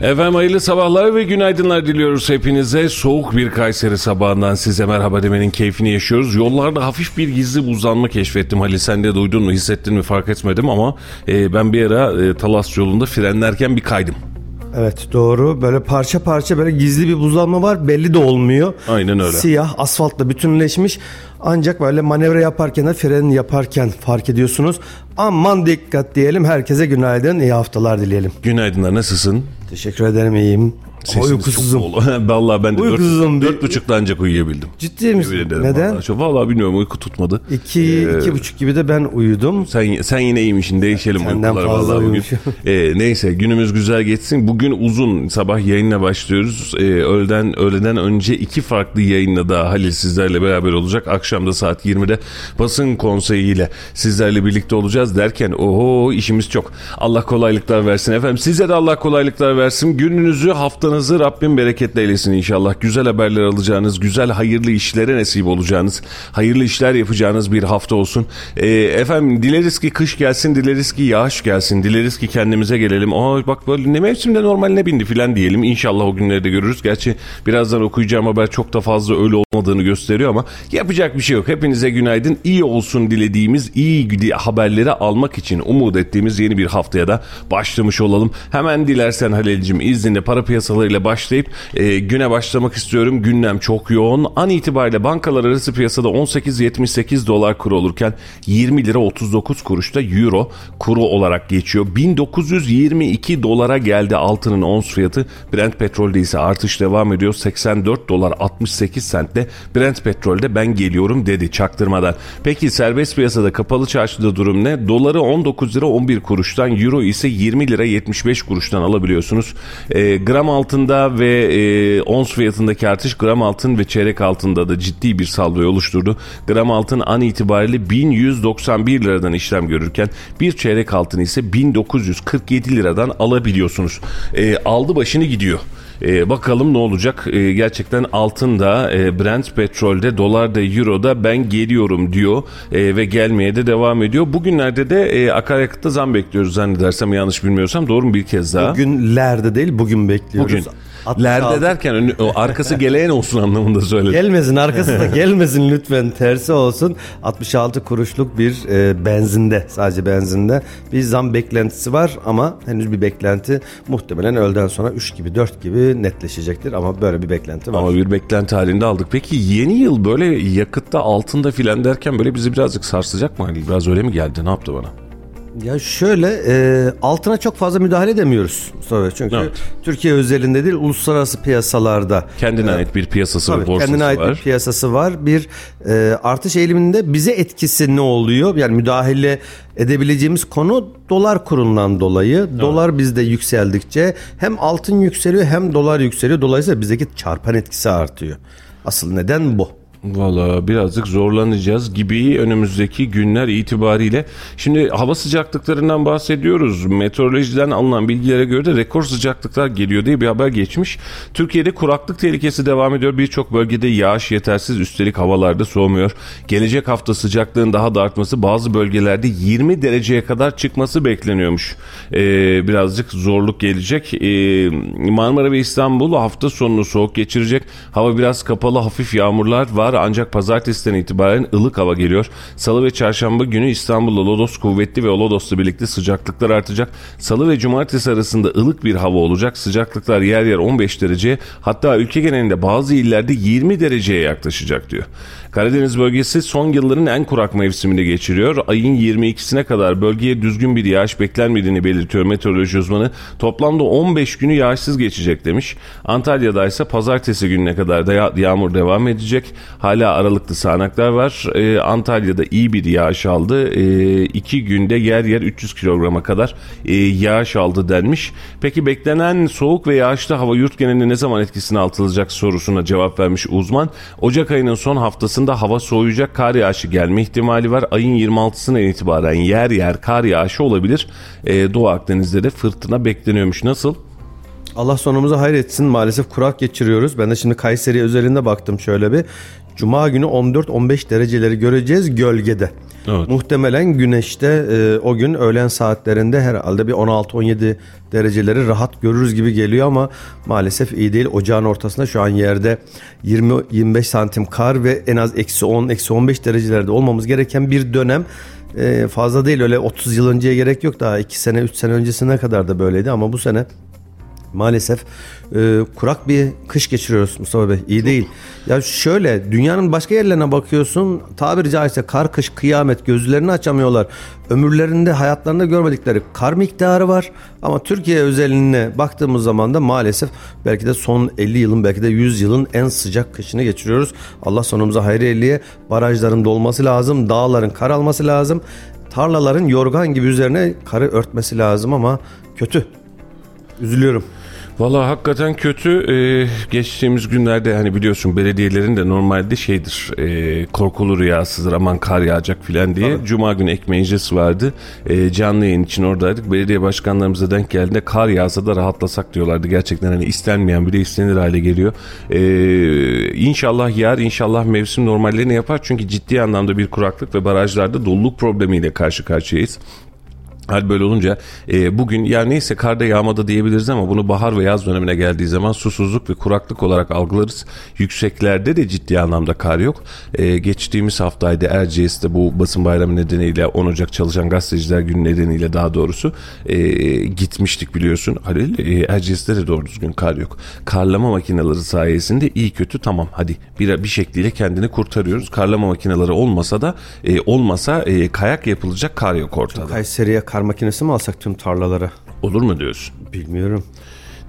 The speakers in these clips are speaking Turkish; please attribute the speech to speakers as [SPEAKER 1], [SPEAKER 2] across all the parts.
[SPEAKER 1] Efendim hayırlı sabahlar ve günaydınlar diliyoruz hepinize. Soğuk bir Kayseri sabahından size merhaba demenin keyfini yaşıyoruz. Yollarda hafif bir gizli buzlanma keşfettim Halil. Sen de duydun mu hissettin mi fark etmedim ama e, ben bir ara e, Talas yolunda frenlerken bir kaydım.
[SPEAKER 2] Evet doğru. Böyle parça parça böyle gizli bir buzlanma var. Belli de olmuyor.
[SPEAKER 1] Aynen öyle.
[SPEAKER 2] Siyah asfaltla bütünleşmiş. Ancak böyle manevra yaparken de fren yaparken fark ediyorsunuz. Aman dikkat diyelim. Herkese günaydın. iyi haftalar dileyelim.
[SPEAKER 1] Günaydınlar nasılsın?
[SPEAKER 2] Teşekkür ederim iyiyim.
[SPEAKER 1] Sesiniz
[SPEAKER 2] Uykusuzum.
[SPEAKER 1] çok. Vallahi ben de
[SPEAKER 2] Uykusuzum.
[SPEAKER 1] dört, dört buçukta ancak uyuyabildim.
[SPEAKER 2] Ciddi misin? Neden?
[SPEAKER 1] Vallahi, Çok- vallahi bilmiyorum uyku tutmadı.
[SPEAKER 2] İki,
[SPEAKER 1] Ee,
[SPEAKER 2] iki buçuk gibi de ben uyudum.
[SPEAKER 1] Sen sen yine iyiymişsin değişelim
[SPEAKER 2] Senden
[SPEAKER 1] uykular
[SPEAKER 2] fazla
[SPEAKER 1] vallahi bugün. Ee, neyse günümüz güzel geçsin. Bugün uzun sabah yayınla başlıyoruz. Ee, öğleden öğleden önce iki farklı yayınla daha Halil sizlerle beraber olacak. Akşam da saat 20'de basın konseyiyle sizlerle birlikte olacağız derken oho işimiz çok. Allah kolaylıklar versin efendim. Size de Allah kolaylıklar versin. Gününüzü haftanızı Rabbim bereketle eylesin inşallah. Güzel haberler alacağınız, güzel hayırlı işlere nasip olacağınız, hayırlı işler yapacağınız bir hafta olsun. Ee, efendim dileriz ki kış gelsin, dileriz ki yağış gelsin, dileriz ki kendimize gelelim. Aa bak böyle ne mevsimde normaline bindi filan diyelim. İnşallah o günleri de görürüz. Gerçi birazdan okuyacağım haber çok da fazla öyle olmadığını gösteriyor ama yapacak bir şey yok. Hepinize günaydın. İyi olsun dilediğimiz, iyi haberleri almak için umut ettiğimiz yeni bir haftaya da başlamış olalım. Hemen dilersen Halil'cim izninle para piyasalarıyla başlayıp e, güne başlamak istiyorum. Gündem çok yoğun. An itibariyle bankalar arası piyasada 18.78 dolar kuru olurken 20 lira 39 kuruşta euro kuru olarak geçiyor. 1922 dolara geldi altının ons fiyatı. Brent petrolde ise artış devam ediyor. 84 dolar 68 sentle Brent petrolde ben geliyorum dedi çaktırmadan. Peki serbest piyasada kapalı çarşıda durum ne? Doları 19 lira 11 kuruştan, euro ise 20 lira 75 kuruştan alabiliyorsunuz. E, gram altında ve e, ons fiyatındaki artış gram altın ve çeyrek altında da ciddi bir saldoyu oluşturdu. Gram altın an itibariyle 1191 liradan işlem görürken bir çeyrek altın ise 1947 liradan alabiliyorsunuz. E, aldı başını gidiyor. Ee, bakalım ne olacak? Ee, gerçekten altında, e, Brent petrolde, dolarda, euroda ben geliyorum diyor e, ve gelmeye de devam ediyor. Bugünlerde de e, akaryakıtta zam bekliyoruz zannedersem yanlış bilmiyorsam doğru mu bir kez daha?
[SPEAKER 2] Bugünlerde değil bugün bekliyoruz.
[SPEAKER 1] Bugün.
[SPEAKER 2] 66
[SPEAKER 1] Lerde derken önü- o arkası geleyen olsun anlamında söyledim.
[SPEAKER 2] Gelmesin arkası da gelmesin lütfen tersi olsun. 66 kuruşluk bir e, benzinde sadece benzinde bir zam beklentisi var ama henüz bir beklenti muhtemelen öğleden sonra 3 gibi 4 gibi netleşecektir ama böyle bir beklenti var.
[SPEAKER 1] Ama bir beklenti halinde aldık. Peki yeni yıl böyle yakıtta altında filan derken böyle bizi birazcık sarsacak mı? Biraz öyle mi geldi? Ne yaptı bana?
[SPEAKER 2] Ya şöyle e, altına çok fazla müdahale edemiyoruz sonra çünkü
[SPEAKER 1] Evet.
[SPEAKER 2] Türkiye özelinde değil uluslararası piyasalarda
[SPEAKER 1] Kendine ait bir piyasası ve
[SPEAKER 2] Tabii
[SPEAKER 1] borsası
[SPEAKER 2] kendine ait
[SPEAKER 1] var.
[SPEAKER 2] bir piyasası var. Bir e, artış eğiliminde bize etkisi ne oluyor? Yani müdahale edebileceğimiz konu dolar kurundan dolayı. Dolar bizde yükseldikçe hem altın yükseliyor hem dolar yükseliyor. Dolayısıyla bizdeki çarpan etkisi artıyor. Asıl neden bu.
[SPEAKER 1] Valla birazcık zorlanacağız gibi önümüzdeki günler itibariyle. Şimdi hava sıcaklıklarından bahsediyoruz. Meteorolojiden alınan bilgilere göre de rekor sıcaklıklar geliyor diye bir haber geçmiş. Türkiye'de kuraklık tehlikesi devam ediyor. Birçok bölgede yağış yetersiz üstelik havalarda soğumuyor. Gelecek hafta sıcaklığın daha da artması bazı bölgelerde 20 dereceye kadar çıkması bekleniyormuş. Ee, birazcık zorluk gelecek. Ee, Marmara ve İstanbul hafta sonunu soğuk geçirecek. Hava biraz kapalı hafif yağmurlar var ancak pazartesiden itibaren ılık hava geliyor. Salı ve çarşamba günü İstanbul'da Lodos kuvvetli ve Lodos'la birlikte sıcaklıklar artacak. Salı ve cumartesi arasında ılık bir hava olacak. Sıcaklıklar yer yer 15 dereceye hatta ülke genelinde bazı illerde 20 dereceye yaklaşacak diyor. Karadeniz bölgesi son yılların en kurak mevsimini geçiriyor. Ayın 22'sine kadar bölgeye düzgün bir yağış beklenmediğini belirtiyor meteoroloji uzmanı. Toplamda 15 günü yağışsız geçecek demiş. Antalya'da ise pazartesi gününe kadar da yağ- yağmur devam edecek. Hala aralıklı sağanaklar var. Ee, Antalya'da iyi bir yağış aldı. Ee, iki günde yer yer 300 kilograma kadar e, yağış aldı denmiş. Peki beklenen soğuk ve yağışlı hava yurt genelinde ne zaman etkisine altılacak sorusuna cevap vermiş uzman. Ocak ayının son haftasında hava soğuyacak kar yağışı gelme ihtimali var. Ayın 26'sına itibaren yer yer kar yağışı olabilir. Ee, Doğu Akdeniz'de de fırtına bekleniyormuş. Nasıl?
[SPEAKER 2] Allah sonumuzu hayretsin. Maalesef kurak geçiriyoruz. Ben de şimdi Kayseri özelinde baktım şöyle bir. Cuma günü 14-15 dereceleri göreceğiz gölgede.
[SPEAKER 1] Evet.
[SPEAKER 2] Muhtemelen güneşte e, o gün öğlen saatlerinde herhalde bir 16-17 dereceleri rahat görürüz gibi geliyor ama maalesef iyi değil. Ocağın ortasında şu an yerde 20-25 santim kar ve en az eksi 10, eksi 15 derecelerde olmamız gereken bir dönem. E, fazla değil öyle 30 yıl önceye gerek yok daha 2 sene 3 sene öncesine kadar da böyleydi ama bu sene maalesef e, kurak bir kış geçiriyoruz Mustafa Bey. İyi değil. Ya şöyle dünyanın başka yerlerine bakıyorsun tabiri caizse kar kış kıyamet gözlerini açamıyorlar. Ömürlerinde hayatlarında görmedikleri kar miktarı var ama Türkiye özeline baktığımız zaman da maalesef belki de son 50 yılın belki de 100 yılın en sıcak kışını geçiriyoruz. Allah sonumuza hayır eyliye. Barajların dolması lazım, dağların kar alması lazım. Tarlaların yorgan gibi üzerine karı örtmesi lazım ama kötü. Üzülüyorum.
[SPEAKER 1] Valla hakikaten kötü. Ee, geçtiğimiz günlerde hani biliyorsun belediyelerin de normalde şeydir e, korkulu rüyasıdır aman kar yağacak filan diye. Cuma günü ek meclisi vardı. E, canlı yayın için oradaydık. Belediye başkanlarımıza denk geldiğinde kar yağsa da rahatlasak diyorlardı. Gerçekten hani istenmeyen bile istenir hale geliyor. E, inşallah yağar inşallah mevsim normallerini yapar. Çünkü ciddi anlamda bir kuraklık ve barajlarda doluluk problemiyle karşı karşıyayız. Hal böyle olunca e, bugün ya neyse karda yağmadı diyebiliriz ama bunu bahar ve yaz dönemine geldiği zaman susuzluk ve kuraklık olarak algılarız. Yükseklerde de ciddi anlamda kar yok. E, geçtiğimiz haftaydı Erciyes'te bu basın bayramı nedeniyle 10 Ocak çalışan gazeteciler günü nedeniyle daha doğrusu e, gitmiştik biliyorsun Halil. E, Erciyes'te de doğru düzgün kar yok. Karlama makineleri sayesinde iyi kötü tamam hadi bir, bir şekliyle kendini kurtarıyoruz. Karlama makineleri olmasa da e, olmasa e, kayak yapılacak kar yok ortada.
[SPEAKER 2] Kayseri'ye kar makinesi mi alsak tüm tarlalara?
[SPEAKER 1] Olur mu diyorsun?
[SPEAKER 2] Bilmiyorum.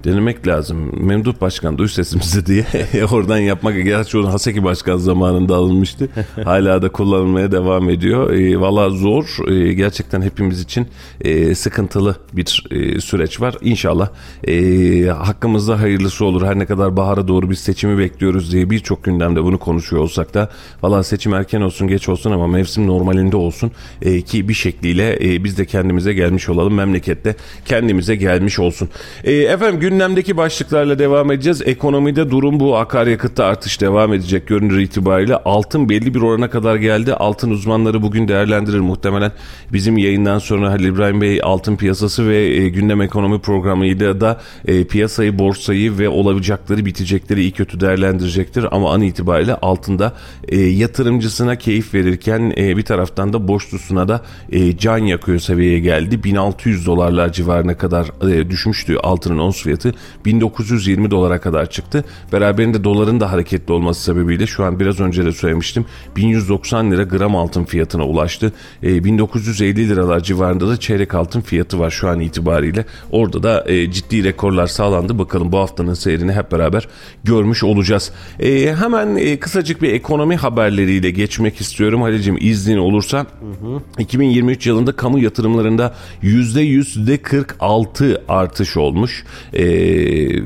[SPEAKER 1] Denemek lazım. Memduh Başkan duy sesimizi diye oradan yapmak. Gerçi onu Haseki Başkan zamanında alınmıştı. Hala da kullanılmaya devam ediyor. E, Valla zor. E, gerçekten hepimiz için e, sıkıntılı bir e, süreç var. İnşallah e, hakkımızda hayırlısı olur. Her ne kadar bahara doğru biz seçimi bekliyoruz diye birçok gündemde bunu konuşuyor olsak da valla seçim erken olsun geç olsun ama mevsim normalinde olsun e, ki bir şekliyle e, biz de kendimize gelmiş olalım. Memlekette kendimize gelmiş olsun. E, efendim gündemdeki başlıklarla devam edeceğiz. Ekonomide durum bu. Akaryakıtta artış devam edecek görünür itibariyle. Altın belli bir orana kadar geldi. Altın uzmanları bugün değerlendirir muhtemelen. Bizim yayından sonra Halil İbrahim Bey altın piyasası ve e, gündem ekonomi programıyla da e, piyasayı, borsayı ve olabilecekleri, bitecekleri iyi kötü değerlendirecektir. Ama an itibariyle altında e, yatırımcısına keyif verirken e, bir taraftan da borçlusuna da e, can yakıyor seviyeye geldi. 1600 dolarlar civarına kadar e, düşmüştü altının ons fiyatı. 1920 dolara kadar çıktı. Beraberinde doların da hareketli olması sebebiyle şu an biraz önce de söylemiştim. 1190 lira gram altın fiyatına ulaştı. E, 1950 liralar civarında da çeyrek altın fiyatı var şu an itibariyle. Orada da e, ciddi rekorlar sağlandı. Bakalım bu haftanın seyrini hep beraber görmüş olacağız. E, hemen e, kısacık bir ekonomi haberleriyle geçmek istiyorum. Halil'cim iznin olursa 2023 yılında kamu yatırımlarında %46 artış olmuş. E,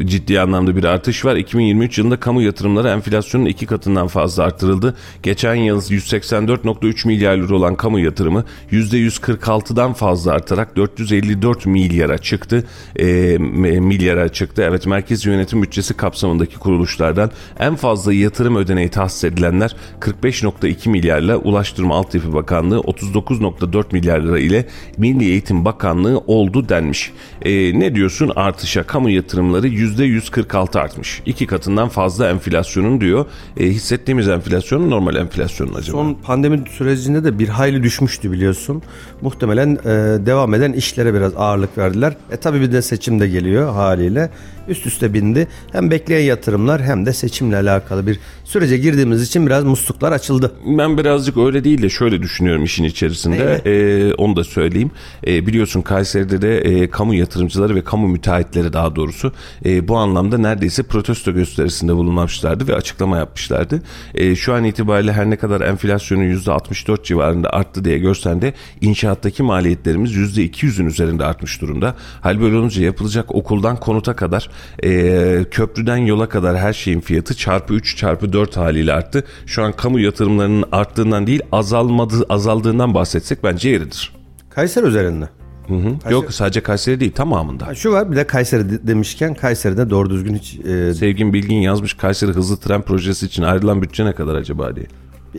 [SPEAKER 1] ciddi anlamda bir artış var. 2023 yılında kamu yatırımları enflasyonun iki katından fazla artırıldı. Geçen yıl 184.3 milyar lira olan kamu yatırımı %146'dan fazla artarak 454 milyara çıktı. E, milyara çıktı. Evet merkez yönetim bütçesi kapsamındaki kuruluşlardan en fazla yatırım ödeneği tahsis edilenler 45.2 milyarla Ulaştırma Altyapı Bakanlığı 39.4 milyar lira ile Milli Eğitim Bakanlığı oldu denmiş. E, ne diyorsun artışa? Kamu kamu yatırımları %146 artmış. İki katından fazla enflasyonun diyor. E, hissettiğimiz enflasyonun normal enflasyonun acaba?
[SPEAKER 2] Son pandemi sürecinde de bir hayli düşmüştü biliyorsun. Muhtemelen e, devam eden işlere biraz ağırlık verdiler. E tabi bir de seçim de geliyor haliyle. Üst üste bindi. Hem bekleyen yatırımlar hem de seçimle alakalı bir sürece girdiğimiz için biraz musluklar açıldı.
[SPEAKER 1] Ben birazcık öyle değil de şöyle düşünüyorum işin içerisinde. Ee, onu da söyleyeyim. Ee, biliyorsun Kayseri'de de e, kamu yatırımcıları ve kamu müteahhitleri daha doğrusu e, bu anlamda neredeyse protesto gösterisinde bulunmamışlardı ve açıklama yapmışlardı. E, şu an itibariyle her ne kadar enflasyonun %64 civarında arttı diye görsen de inşaattaki maliyetlerimiz %200'ün üzerinde artmış durumda. Hal böyle olunca yapılacak okuldan konuta kadar e, köprüden yola kadar her şeyin fiyatı çarpı 3 çarpı 4 haliyle arttı. Şu an kamu yatırımlarının arttığından değil azalmadı azaldığından bahsetsek bence yeridir.
[SPEAKER 2] Kayseri üzerinde.
[SPEAKER 1] Hı hı. Yok sadece Kayseri değil tamamında.
[SPEAKER 2] Ha, Şu var bir de Kayseri de- demişken Kayseri'de doğru düzgün hiç e,
[SPEAKER 1] Sevgin Bilgin yazmış Kayseri hızlı tren projesi için ayrılan bütçe ne kadar acaba diye.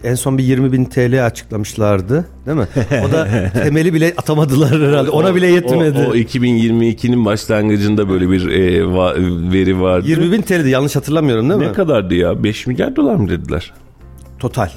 [SPEAKER 2] En son bir 20 bin TL açıklamışlardı değil mi? O da temeli bile atamadılar herhalde. Ona bile yetmedi.
[SPEAKER 1] O, o 2022'nin başlangıcında böyle bir e, va- veri vardı.
[SPEAKER 2] 20 bin TL'di yanlış hatırlamıyorum değil mi?
[SPEAKER 1] Ne kadardı ya? 5 milyar dolar mı dediler?
[SPEAKER 2] Total.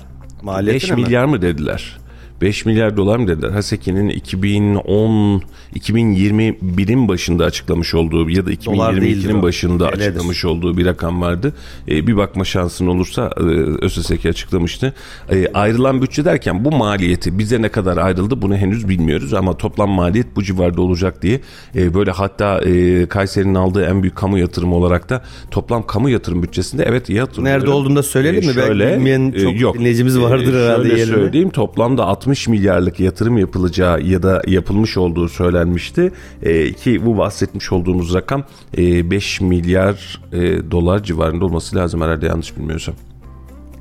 [SPEAKER 2] Maliyeti
[SPEAKER 1] 5
[SPEAKER 2] ne mi?
[SPEAKER 1] milyar mı dediler? 5 milyar dolar mı dediler? Haseki'nin 2010 2021'in başında açıklamış olduğu ya da
[SPEAKER 2] Dolar değildir
[SPEAKER 1] 2022'nin
[SPEAKER 2] o.
[SPEAKER 1] başında
[SPEAKER 2] TL'dir.
[SPEAKER 1] açıklamış olduğu bir rakam vardı. Ee, bir bakma şansın olursa e, ÖSSK açıklamıştı. E, ayrılan bütçe derken bu maliyeti bize ne kadar ayrıldı bunu henüz bilmiyoruz ama toplam maliyet bu civarda olacak diye e, böyle hatta e, Kayseri'nin aldığı en büyük kamu yatırımı olarak da toplam kamu yatırım bütçesinde evet iyi hatırlıyorum.
[SPEAKER 2] Nerede olduğunu da söyleyelim mi? Belki bilmeyen çok dinleyicimiz vardır herhalde
[SPEAKER 1] Şöyle
[SPEAKER 2] yerine.
[SPEAKER 1] söyleyeyim toplamda 60 milyarlık yatırım yapılacağı ya da yapılmış olduğu söylenmişti. E, ki bu bahsetmiş olduğumuz rakam e, 5 milyar e, dolar civarında olması lazım herhalde yanlış bilmiyorsam.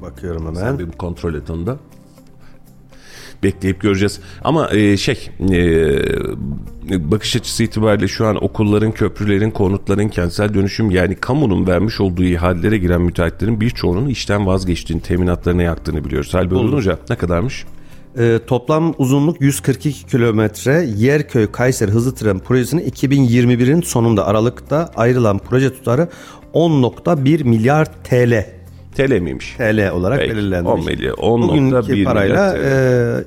[SPEAKER 2] Bakıyorum
[SPEAKER 1] Sen
[SPEAKER 2] hemen.
[SPEAKER 1] bir kontrol et onu da. Bekleyip göreceğiz. Ama e, şey e, bakış açısı itibariyle şu an okulların, köprülerin, konutların kentsel dönüşüm yani kamunun vermiş olduğu ihalelere giren müteahhitlerin birçoğunun işten vazgeçtiğini, teminatlarını yaktığını biliyoruz. Hal böyle olunca ne kadarmış?
[SPEAKER 2] Ee, toplam uzunluk 142 kilometre Yerköy Kayseri hızlı tren projesinin 2021'in sonunda Aralık'ta ayrılan proje tutarı 10.1 milyar TL.
[SPEAKER 1] TL miymiş?
[SPEAKER 2] TL olarak
[SPEAKER 1] Peki,
[SPEAKER 2] belirlenmiş.
[SPEAKER 1] 10 milyar, 10.1
[SPEAKER 2] Bugünkü
[SPEAKER 1] milyar
[SPEAKER 2] parayla
[SPEAKER 1] TL.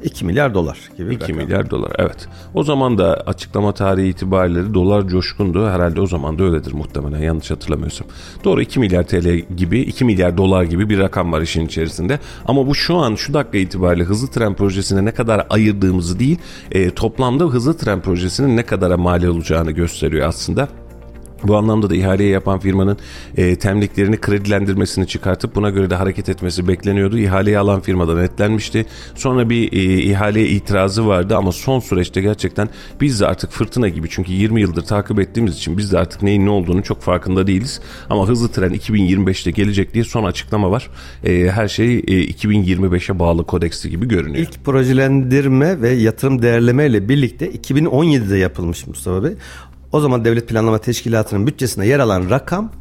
[SPEAKER 2] e, 2 milyar dolar gibi. bir
[SPEAKER 1] 2
[SPEAKER 2] rakam.
[SPEAKER 1] milyar dolar evet. O zaman da açıklama tarihi itibariyle dolar coşkundu. Herhalde o zaman da öyledir muhtemelen yanlış hatırlamıyorsam. Doğru 2 milyar TL gibi 2 milyar dolar gibi bir rakam var işin içerisinde. Ama bu şu an şu dakika itibariyle hızlı tren projesine ne kadar ayırdığımızı değil e, toplamda hızlı tren projesinin ne kadara mal olacağını gösteriyor aslında. Bu anlamda da ihaleyi yapan firmanın e, temliklerini kredilendirmesini çıkartıp buna göre de hareket etmesi bekleniyordu. İhaleyi alan firmadan netlenmişti. Sonra bir e, ihaleye itirazı vardı ama son süreçte gerçekten biz de artık fırtına gibi çünkü 20 yıldır takip ettiğimiz için biz de artık neyin ne olduğunu çok farkında değiliz. Ama hızlı tren 2025'te gelecek diye son açıklama var. E, her şey e, 2025'e bağlı kodeksi gibi görünüyor.
[SPEAKER 2] İlk projelendirme ve yatırım değerleme ile birlikte 2017'de yapılmış Mustafa Bey. O zaman Devlet Planlama Teşkilatı'nın bütçesinde yer alan rakam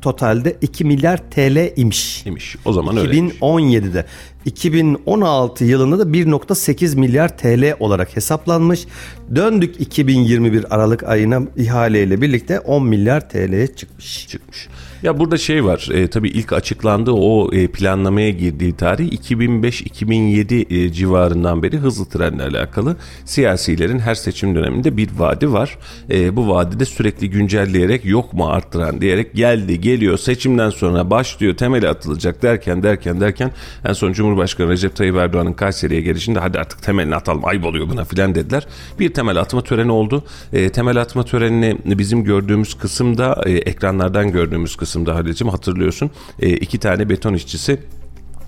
[SPEAKER 2] totalde 2 milyar TL imiş.
[SPEAKER 1] Demiş. O zaman öyle.
[SPEAKER 2] 2017'de. 2016 yılında da 1.8 milyar TL olarak hesaplanmış. Döndük 2021 Aralık ayına ihaleyle birlikte 10 milyar TL'ye çıkmış.
[SPEAKER 1] çıkmış. Ya burada şey var e, tabii ilk açıklandığı o e, planlamaya girdiği tarih 2005-2007 e, civarından beri hızlı trenle alakalı siyasilerin her seçim döneminde bir vaadi var. E, bu vaadi de sürekli güncelleyerek yok mu arttıran diyerek geldi geliyor seçimden sonra başlıyor temeli atılacak derken derken derken en son Cumhurbaşkanı Recep Tayyip Erdoğan'ın Kayseri'ye gelişinde hadi artık temelini atalım ayıp oluyor buna filan dediler. Bir temel atma töreni oldu. E, temel atma törenini bizim gördüğümüz kısımda e, ekranlardan gördüğümüz kısımda Halil'cim hatırlıyorsun. E, iki tane beton işçisi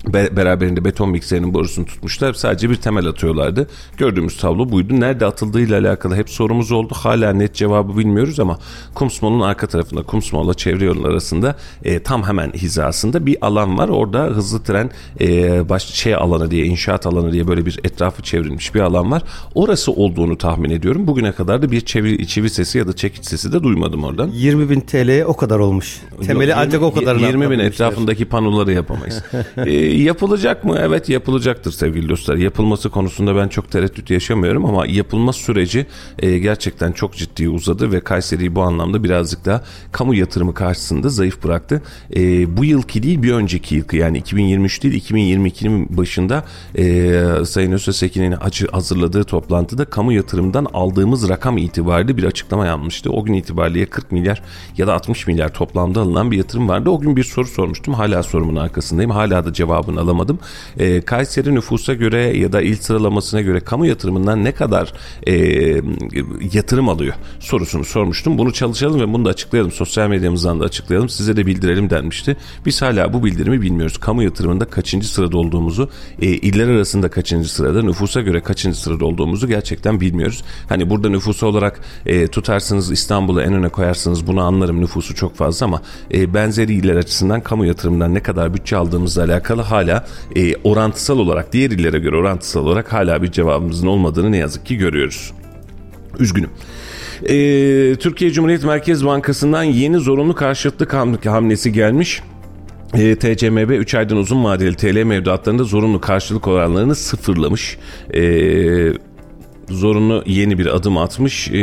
[SPEAKER 1] Be- beraberinde beton mikserinin borusunu tutmuşlar. Sadece bir temel atıyorlardı. Gördüğümüz tablo buydu. Nerede atıldığıyla alakalı hep sorumuz oldu. Hala net cevabı bilmiyoruz ama Kumsmol'un arka tarafında Kumsmol'la çevre yolun arasında e, tam hemen hizasında bir alan var. Orada hızlı tren e, baş, şey alanı diye inşaat alanı diye böyle bir etrafı çevrilmiş bir alan var. Orası olduğunu tahmin ediyorum. Bugüne kadar da bir çeviri, çivi sesi ya da çekiç sesi de duymadım oradan.
[SPEAKER 2] 20 bin TL'ye o kadar olmuş. Temeli
[SPEAKER 1] Yok,
[SPEAKER 2] ancak o kadarını
[SPEAKER 1] 20 bin etrafındaki panoları yapamayız. Ee, yapılacak mı? Evet yapılacaktır sevgili dostlar. Yapılması konusunda ben çok tereddüt yaşamıyorum ama yapılma süreci e, gerçekten çok ciddi uzadı ve Kayseri'yi bu anlamda birazcık daha kamu yatırımı karşısında zayıf bıraktı. E, bu yılki değil bir önceki yılki yani 2023 değil 2022'nin başında e, Sayın Öztesekin'in hazırladığı toplantıda kamu yatırımından aldığımız rakam itibariyle bir açıklama yapmıştı. O gün itibariyle 40 milyar ya da 60 milyar toplamda alınan bir yatırım vardı. O gün bir soru sormuştum. Hala sorumun arkasındayım. Hala da cevabını alamadım. E, Kayseri nüfusa göre ya da il sıralamasına göre kamu yatırımından ne kadar e, yatırım alıyor sorusunu sormuştum. Bunu çalışalım ve bunu da açıklayalım. Sosyal medyamızdan da açıklayalım. Size de bildirelim denmişti. Biz hala bu bildirimi bilmiyoruz. Kamu yatırımında kaçıncı sırada olduğumuzu, e, iller arasında kaçıncı sırada, nüfusa göre kaçıncı sırada olduğumuzu gerçekten bilmiyoruz. Hani burada nüfusu olarak e, tutarsınız İstanbul'u en öne koyarsınız bunu anlarım nüfusu çok fazla ama e, benzeri iller açısından kamu yatırımından ne kadar bütçe aldığımızla alakalı hala e, orantısal olarak diğer illere göre orantısal olarak hala bir cevabımızın olmadığını ne yazık ki görüyoruz. Üzgünüm. Ee, Türkiye Cumhuriyet Merkez Bankası'ndan yeni zorunlu karşıtlık hamlesi gelmiş. E, TCMB 3 aydan uzun vadeli TL mevduatlarında zorunlu karşılık oranlarını sıfırlamış. E, zorunlu yeni bir adım atmış. Ee,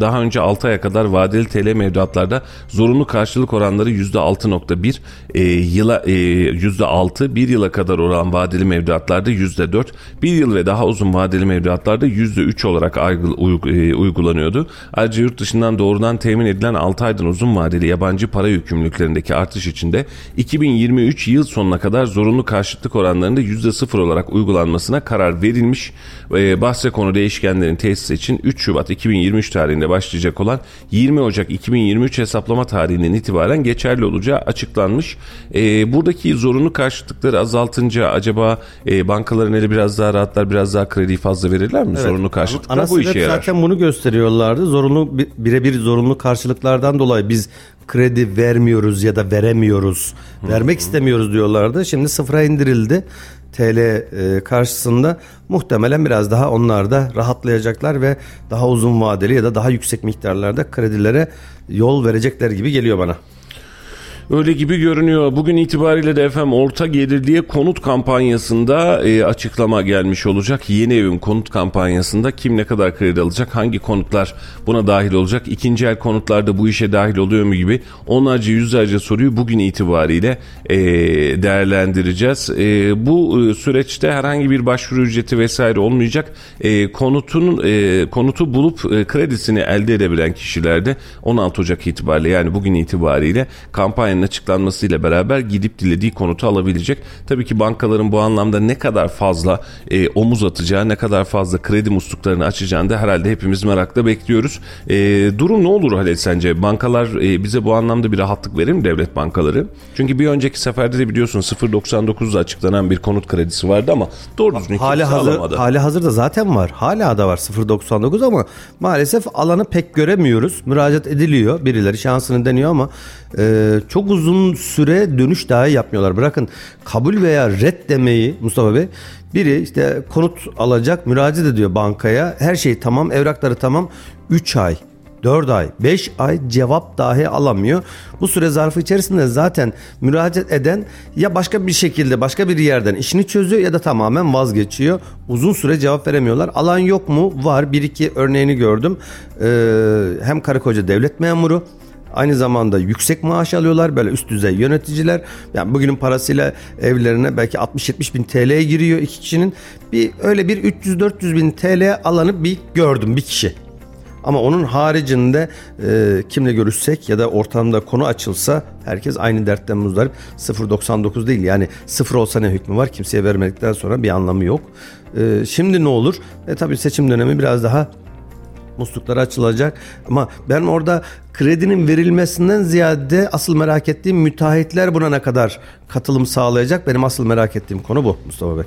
[SPEAKER 1] daha önce 6 aya kadar vadeli TL mevduatlarda zorunlu karşılık oranları %6.1 e, yıla e, %6 bir yıla kadar olan vadeli mevduatlarda %4 bir yıl ve daha uzun vadeli mevduatlarda %3 olarak e, uygulanıyordu. Ayrıca yurt dışından doğrudan temin edilen 6 aydan uzun vadeli yabancı para yükümlülüklerindeki artış içinde 2023 yıl sonuna kadar zorunlu karşılık oranlarında %0 olarak uygulanmasına karar verilmiş. E, bahse konu değişken değişkenlerin tesisi için 3 Şubat 2023 tarihinde başlayacak olan 20 Ocak 2023 hesaplama tarihinden itibaren geçerli olacağı açıklanmış. E, buradaki zorunlu karşılıkları azaltınca acaba e, bankaların eli biraz daha rahatlar, biraz daha krediyi fazla verirler mi? Evet. Zorunlu karşılıklar
[SPEAKER 2] Ana
[SPEAKER 1] bu işe
[SPEAKER 2] yarar. Zaten bunu gösteriyorlardı. Zorunlu birebir zorunlu karşılıklardan dolayı biz kredi vermiyoruz ya da veremiyoruz. Vermek istemiyoruz diyorlardı. Şimdi sıfıra indirildi. TL e, karşısında muhtemelen biraz daha onlar da rahatlayacaklar ve daha uzun vadeli ya da daha yüksek miktarlarda kredilere yol verecekler gibi geliyor bana.
[SPEAKER 1] Öyle gibi görünüyor. Bugün itibariyle de efendim orta gelirliye konut kampanyasında e, açıklama gelmiş olacak. Yeni evin konut kampanyasında kim ne kadar kredi alacak, hangi konutlar buna dahil olacak, ikinci el konutlarda bu işe dahil oluyor mu gibi onlarca yüzlerce soruyu bugün itibariyle e, değerlendireceğiz. E, bu e, süreçte herhangi bir başvuru ücreti vesaire olmayacak. E, konutun e, konutu bulup e, kredisini elde edebilen kişilerde 16 Ocak itibariyle yani bugün itibariyle kampanya kampanyanın açıklanmasıyla beraber gidip dilediği konutu alabilecek. Tabii ki bankaların bu anlamda ne kadar fazla e, omuz atacağı, ne kadar fazla kredi musluklarını açacağını da herhalde hepimiz merakla bekliyoruz. E, durum ne olur Halil sence? Bankalar e, bize bu anlamda bir rahatlık verir mi devlet bankaları? Çünkü bir önceki seferde de biliyorsun 0.99'da açıklanan bir konut kredisi vardı ama doğru düzgün
[SPEAKER 2] hali hazır, alamadı. Hali hazırda zaten var. Hala da var 0.99 ama maalesef alanı pek göremiyoruz. Müracaat ediliyor. Birileri şansını deniyor ama e, çok uzun süre dönüş dahi yapmıyorlar. Bırakın kabul veya red demeyi Mustafa Bey biri işte konut alacak müracaat ediyor bankaya. Her şey tamam evrakları tamam 3 ay 4 ay, 5 ay cevap dahi alamıyor. Bu süre zarfı içerisinde zaten müracaat eden ya başka bir şekilde başka bir yerden işini çözüyor ya da tamamen vazgeçiyor. Uzun süre cevap veremiyorlar. Alan yok mu? Var. Bir iki örneğini gördüm. Ee, hem karı koca devlet memuru Aynı zamanda yüksek maaş alıyorlar böyle üst düzey yöneticiler. Yani bugünün parasıyla evlerine belki 60-70 bin TL'ye giriyor iki kişinin. Bir öyle bir 300-400 bin TL alanı bir gördüm bir kişi. Ama onun haricinde e, kimle görüşsek ya da ortamda konu açılsa herkes aynı dertten muzdarip 0.99 değil yani sıfır olsa ne hükmü var kimseye vermedikten sonra bir anlamı yok. E, şimdi ne olur? E, tabii seçim dönemi biraz daha muslukları açılacak. Ama ben orada kredinin verilmesinden ziyade asıl merak ettiğim müteahhitler buna ne kadar katılım sağlayacak? Benim asıl merak ettiğim konu bu Mustafa Bey.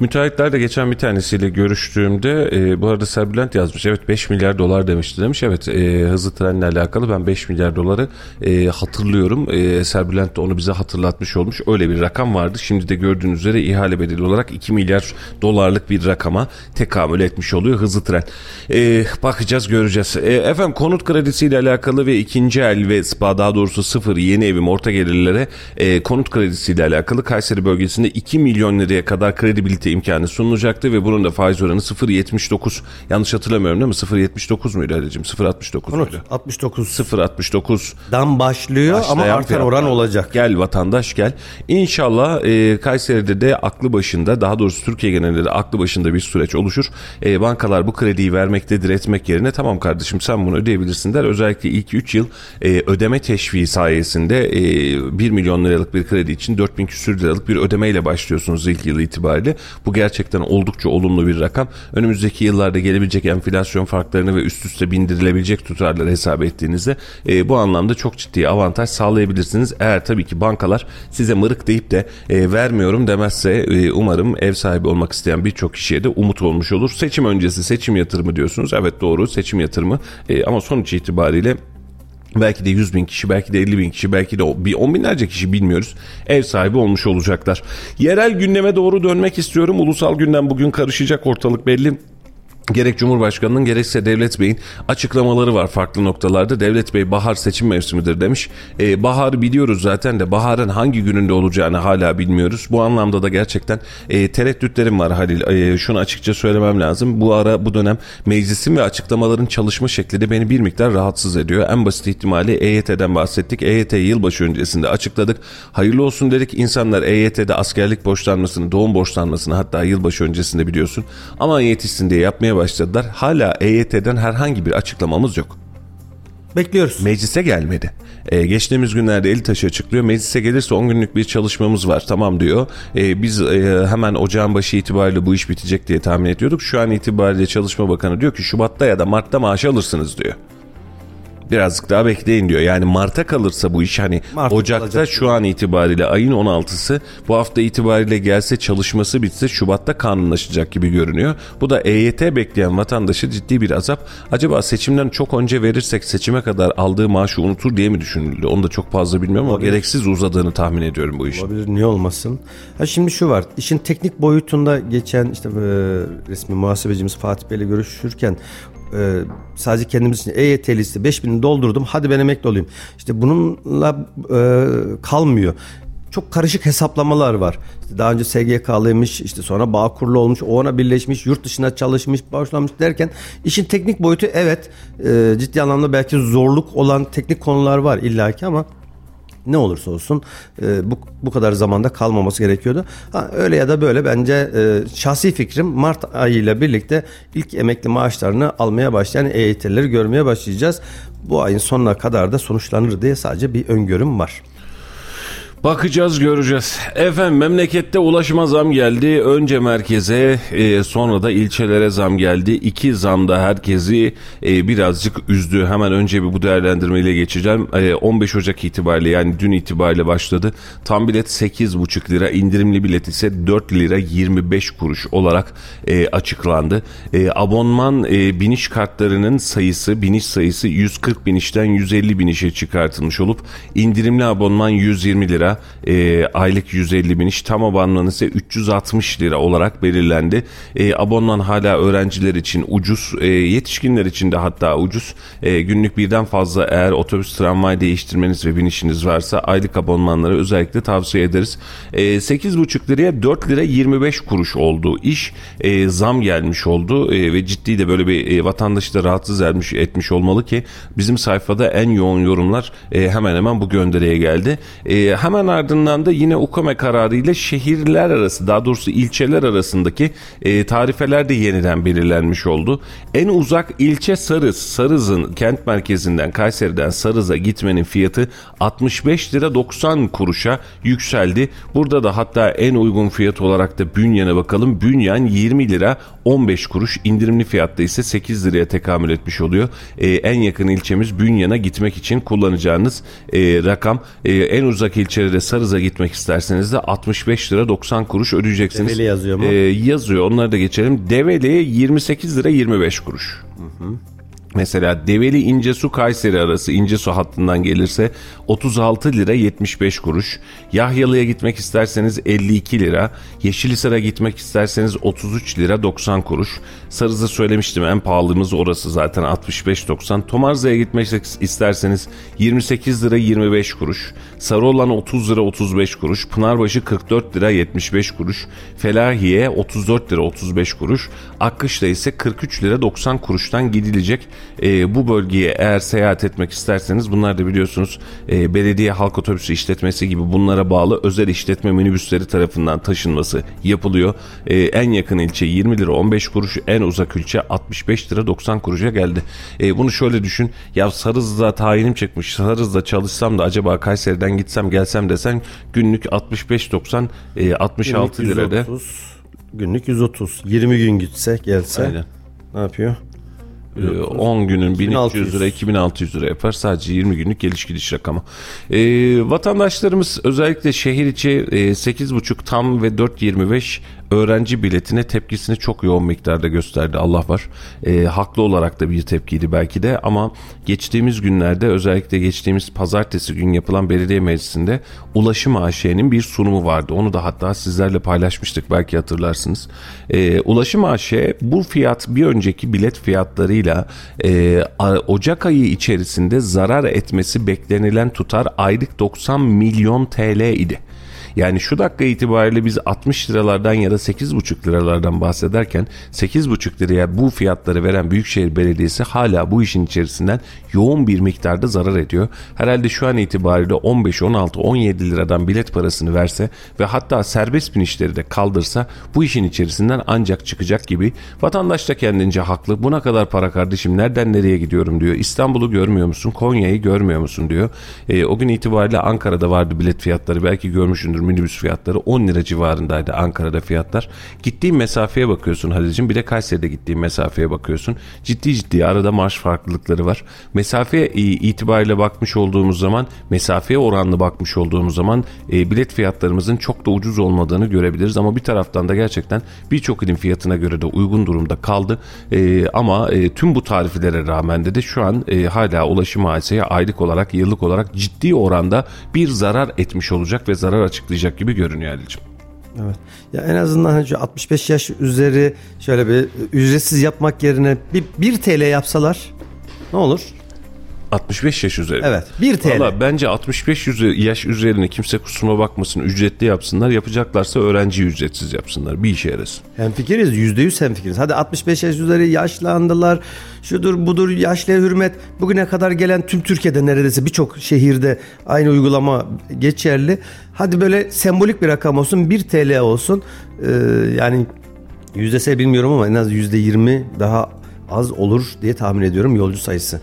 [SPEAKER 1] Müteahhitler geçen bir tanesiyle görüştüğümde e, bu arada Serbülent yazmış. Evet 5 milyar dolar demişti demiş. Evet e, hızlı trenle alakalı ben 5 milyar doları e, hatırlıyorum. E, Serbülent de onu bize hatırlatmış olmuş. Öyle bir rakam vardı. Şimdi de gördüğünüz üzere ihale bedeli olarak 2 milyar dolarlık bir rakama tekamül etmiş oluyor hızlı tren. E, bakacağız göreceğiz. E, efendim konut kredisiyle alakalı ve ikinci el ve daha doğrusu sıfır yeni evim orta gelirlere e, konut kredisiyle alakalı Kayseri bölgesinde 2 milyon liraya kadar kredibilite imkanı sunulacaktı ve bunun da faiz oranı 0.79 yanlış hatırlamıyorum değil mi? 0.79 muydu Ali'cim? 0.69
[SPEAKER 2] Konut
[SPEAKER 1] muydu?
[SPEAKER 2] 69
[SPEAKER 1] 0.69
[SPEAKER 2] dan başlıyor ama artan oran olacak.
[SPEAKER 1] Gel vatandaş gel. İnşallah e, Kayseri'de de aklı başında daha doğrusu Türkiye genelinde de aklı başında bir süreç oluşur. E, bankalar bu krediyi vermektedir etmek yerine tamam kardeşim sen bunu ödeyebilirsin der. Özellikle ilk 3 yıl e, ödeme teşviği sayesinde e, 1 milyon liralık bir kredi için 4000 küsür liralık bir ödemeyle başlıyorsunuz ilk yıl itibariyle. Bu gerçekten oldukça olumlu bir rakam. Önümüzdeki yıllarda gelebilecek enflasyon farklarını ve üst üste bindirilebilecek tutarları hesap ettiğinizde e, bu anlamda çok ciddi avantaj sağlayabilirsiniz. Eğer tabii ki bankalar size mırık deyip de e, vermiyorum demezse e, umarım ev sahibi olmak isteyen birçok kişiye de umut olmuş olur. Seçim öncesi seçim yatırımı diyorsunuz. Evet doğru seçim yatırımı E, ama sonuç itibariyle Belki de 100 bin kişi, belki de 50 bin kişi, belki de bir 10 binlerce kişi bilmiyoruz. Ev sahibi olmuş olacaklar. Yerel gündeme doğru dönmek istiyorum. Ulusal gündem bugün karışacak ortalık belli. Gerek Cumhurbaşkanı'nın gerekse Devlet Bey'in açıklamaları var farklı noktalarda. Devlet Bey bahar seçim mevsimidir demiş. Ee, baharı biliyoruz zaten de baharın hangi gününde olacağını hala bilmiyoruz. Bu anlamda da gerçekten e, tereddütlerim var Halil. E, şunu açıkça söylemem lazım. Bu ara bu dönem meclisin ve açıklamaların çalışma şekli de beni bir miktar rahatsız ediyor. En basit ihtimali EYT'den bahsettik. EYT yılbaşı öncesinde açıkladık. Hayırlı olsun dedik. İnsanlar EYT'de askerlik borçlanmasını, doğum borçlanmasını hatta yılbaşı öncesinde biliyorsun. Aman yetişsin diye yapmaya başladılar. Hala EYT'den herhangi bir açıklamamız yok.
[SPEAKER 2] Bekliyoruz.
[SPEAKER 1] Meclise gelmedi. Ee, geçtiğimiz günlerde Elitaş açıklıyor. Meclise gelirse 10 günlük bir çalışmamız var. Tamam diyor. Ee, biz e, hemen ocağın başı itibariyle bu iş bitecek diye tahmin ediyorduk. Şu an itibariyle Çalışma Bakanı diyor ki Şubat'ta ya da Mart'ta maaş alırsınız diyor. Birazcık daha bekleyin diyor. Yani Mart'a kalırsa bu iş hani
[SPEAKER 2] Mart'ta
[SPEAKER 1] Ocak'ta şu an itibariyle ayın 16'sı bu hafta itibariyle gelse çalışması bitse Şubat'ta kanunlaşacak gibi görünüyor. Bu da EYT bekleyen vatandaşı ciddi bir azap. Acaba seçimden çok önce verirsek seçime kadar aldığı maaşı unutur diye mi düşünüldü? Onu da çok fazla bilmiyorum ama gereksiz uzadığını tahmin ediyorum bu işin.
[SPEAKER 2] Olabilir niye olmasın? Ha şimdi şu var. işin teknik boyutunda geçen işte e, resmi muhasebecimiz Fatih Bey'le görüşürken e, sadece kendimiz için EYT liste 5000'i doldurdum. Hadi ben emekli olayım. İşte bununla e, kalmıyor. Çok karışık hesaplamalar var. İşte daha önce SGK'lıymış, işte sonra Bağkurlu olmuş, o ona birleşmiş, yurt dışına çalışmış, başlamış derken işin teknik boyutu evet e, ciddi anlamda belki zorluk olan teknik konular var illaki ama ne olursa olsun e, bu, bu kadar zamanda kalmaması gerekiyordu. Ha, öyle ya da böyle bence e, şahsi fikrim Mart ayıyla birlikte ilk emekli maaşlarını almaya başlayan EYT'leri görmeye başlayacağız. Bu ayın sonuna kadar da sonuçlanır diye sadece bir öngörüm var.
[SPEAKER 1] Bakacağız göreceğiz. Efendim memlekette ulaşıma zam geldi. Önce merkeze e, sonra da ilçelere zam geldi. İki zam da herkesi e, birazcık üzdü. Hemen önce bir bu değerlendirmeyle geçeceğim. E, 15 Ocak itibariyle yani dün itibariyle başladı. Tam bilet 8,5 lira indirimli bilet ise 4 lira 25 kuruş olarak e, açıklandı. E, abonman e, biniş kartlarının sayısı biniş sayısı 140 binişten 150 binişe çıkartılmış olup indirimli abonman 120 lira e, aylık 150 biniş tam abonman ise 360 lira olarak belirlendi. E, abonman hala öğrenciler için ucuz e, yetişkinler için de hatta ucuz E, günlük birden fazla eğer otobüs tramvay değiştirmeniz ve binişiniz varsa aylık abonmanları özellikle tavsiye ederiz. E, 8,5 liraya 4 lira 25 kuruş oldu iş e, zam gelmiş oldu e, ve ciddi de böyle bir e, vatandaşı da rahatsız etmiş, etmiş olmalı ki bizim sayfada en yoğun yorumlar e, hemen hemen bu gönderiye geldi. E, hemen ardından da yine UKME kararı ile şehirler arası daha doğrusu ilçeler arasındaki e, tarifeler de yeniden belirlenmiş oldu. En uzak ilçe Sarız. Sarız'ın kent merkezinden Kayseri'den Sarız'a gitmenin fiyatı 65 lira 90 kuruşa yükseldi. Burada da hatta en uygun fiyat olarak da Bünyan'a bakalım. Bünyan 20 lira 15 kuruş indirimli fiyatta ise 8 liraya tekamül etmiş oluyor. Ee, en yakın ilçemiz Bünyan'a gitmek için kullanacağınız e, rakam. E, en uzak ilçe Kayseri'de Sarız'a gitmek isterseniz de 65 lira 90 kuruş ödeyeceksiniz.
[SPEAKER 2] Develi yazıyor mu?
[SPEAKER 1] Ee, yazıyor. Onları da geçelim. Develi 28 lira 25 kuruş. Mesela Develi İncesu Kayseri arası İncesu hattından gelirse 36 lira 75 kuruş. Yahyalı'ya gitmek isterseniz 52 lira. Yeşilisar'a gitmek isterseniz 33 lira 90 kuruş. Sarız'ı söylemiştim en pahalımız orası zaten 65.90. Tomarza'ya gitmek isterseniz 28 lira 25 kuruş. Sarıoğlan 30 lira 35 kuruş. Pınarbaşı 44 lira 75 kuruş. Felahiye 34 lira 35 kuruş. Akkış'ta ise 43 lira 90 kuruştan gidilecek. E, bu bölgeye eğer seyahat etmek isterseniz bunlar da biliyorsunuz e, belediye halk otobüsü işletmesi gibi bunlara bağlı özel işletme minibüsleri tarafından taşınması yapılıyor. E, en yakın ilçe 20 lira 15 kuruş en uzak ilçe 65 lira 90 kuruşa geldi. E, bunu şöyle düşün ya Sarız'da tayinim çıkmış Sarız'da çalışsam da acaba Kayseri'den gitsem gelsem desen günlük 65-90 e, 66
[SPEAKER 2] Günlük
[SPEAKER 1] lirada.
[SPEAKER 2] 130, günlük 130. 20 gün gitse gelse
[SPEAKER 1] Aynen.
[SPEAKER 2] ne yapıyor?
[SPEAKER 1] Ee, 10 günün 1300
[SPEAKER 2] 1600
[SPEAKER 1] lira 2600 lira yapar sadece 20 günlük geliş gidiş rakamı. Ee, vatandaşlarımız özellikle şehir içi e, 8.5 tam ve 4.25 öğrenci biletine tepkisini çok yoğun miktarda gösterdi Allah var. Ee, haklı olarak da bir tepkiydi belki de ama geçtiğimiz günlerde özellikle geçtiğimiz pazartesi gün yapılan belediye meclisinde Ulaşım AŞ'nin bir sunumu vardı. Onu da hatta sizlerle paylaşmıştık belki hatırlarsınız. Ee, Ulaşım AŞ bu fiyat bir önceki bilet fiyatlarıyla e, a- Ocak ayı içerisinde zarar etmesi beklenilen tutar aylık 90 milyon TL idi. Yani şu dakika itibariyle biz 60 liralardan ya da 8,5 liralardan bahsederken 8,5 liraya bu fiyatları veren Büyükşehir Belediyesi hala bu işin içerisinden yoğun bir miktarda zarar ediyor. Herhalde şu an itibariyle 15, 16, 17 liradan bilet parasını verse ve hatta serbest binişleri de kaldırsa bu işin içerisinden ancak çıkacak gibi. Vatandaş da kendince haklı. Buna kadar para kardeşim nereden nereye gidiyorum diyor. İstanbul'u görmüyor musun? Konya'yı görmüyor musun diyor. E, o gün itibariyle Ankara'da vardı bilet fiyatları. Belki görmüşsündür minibüs fiyatları 10 lira civarındaydı Ankara'da fiyatlar. Gittiğin mesafeye bakıyorsun Halil'cim bir de Kayseri'de gittiğin mesafeye bakıyorsun. Ciddi ciddi arada marş farklılıkları var. Mesafe itibariyle bakmış olduğumuz zaman mesafeye oranlı bakmış olduğumuz zaman e, bilet fiyatlarımızın çok da ucuz olmadığını görebiliriz. Ama bir taraftan da gerçekten birçok ilin fiyatına göre de uygun durumda kaldı. E, ama e, tüm bu tariflere rağmen de, de şu an e, hala ulaşım AS'ye aylık olarak yıllık olarak ciddi oranda bir zarar etmiş olacak ve zarar açıklayacak gibi görünüyor Halil'cim.
[SPEAKER 2] Evet. Ya en azından hani şu 65 yaş üzeri şöyle bir ücretsiz yapmak yerine bir, 1 TL yapsalar ne olur?
[SPEAKER 1] 65 yaş üzeri.
[SPEAKER 2] Evet. 1 TL.
[SPEAKER 1] Valla bence 65 üzeri- yaş üzerine kimse kusuruma bakmasın ücretli yapsınlar. Yapacaklarsa öğrenci ücretsiz yapsınlar. Bir işe yarasın.
[SPEAKER 2] Hemfikiriz. %100 hemfikiriz. Hadi 65 yaş üzeri yaşlandılar. Şudur budur yaşlıya hürmet. Bugüne kadar gelen tüm Türkiye'de neredeyse birçok şehirde aynı uygulama geçerli. Hadi böyle sembolik bir rakam olsun. 1 TL olsun. Ee, yani yüzdesi bilmiyorum ama en az %20 daha az olur diye tahmin ediyorum yolcu sayısı.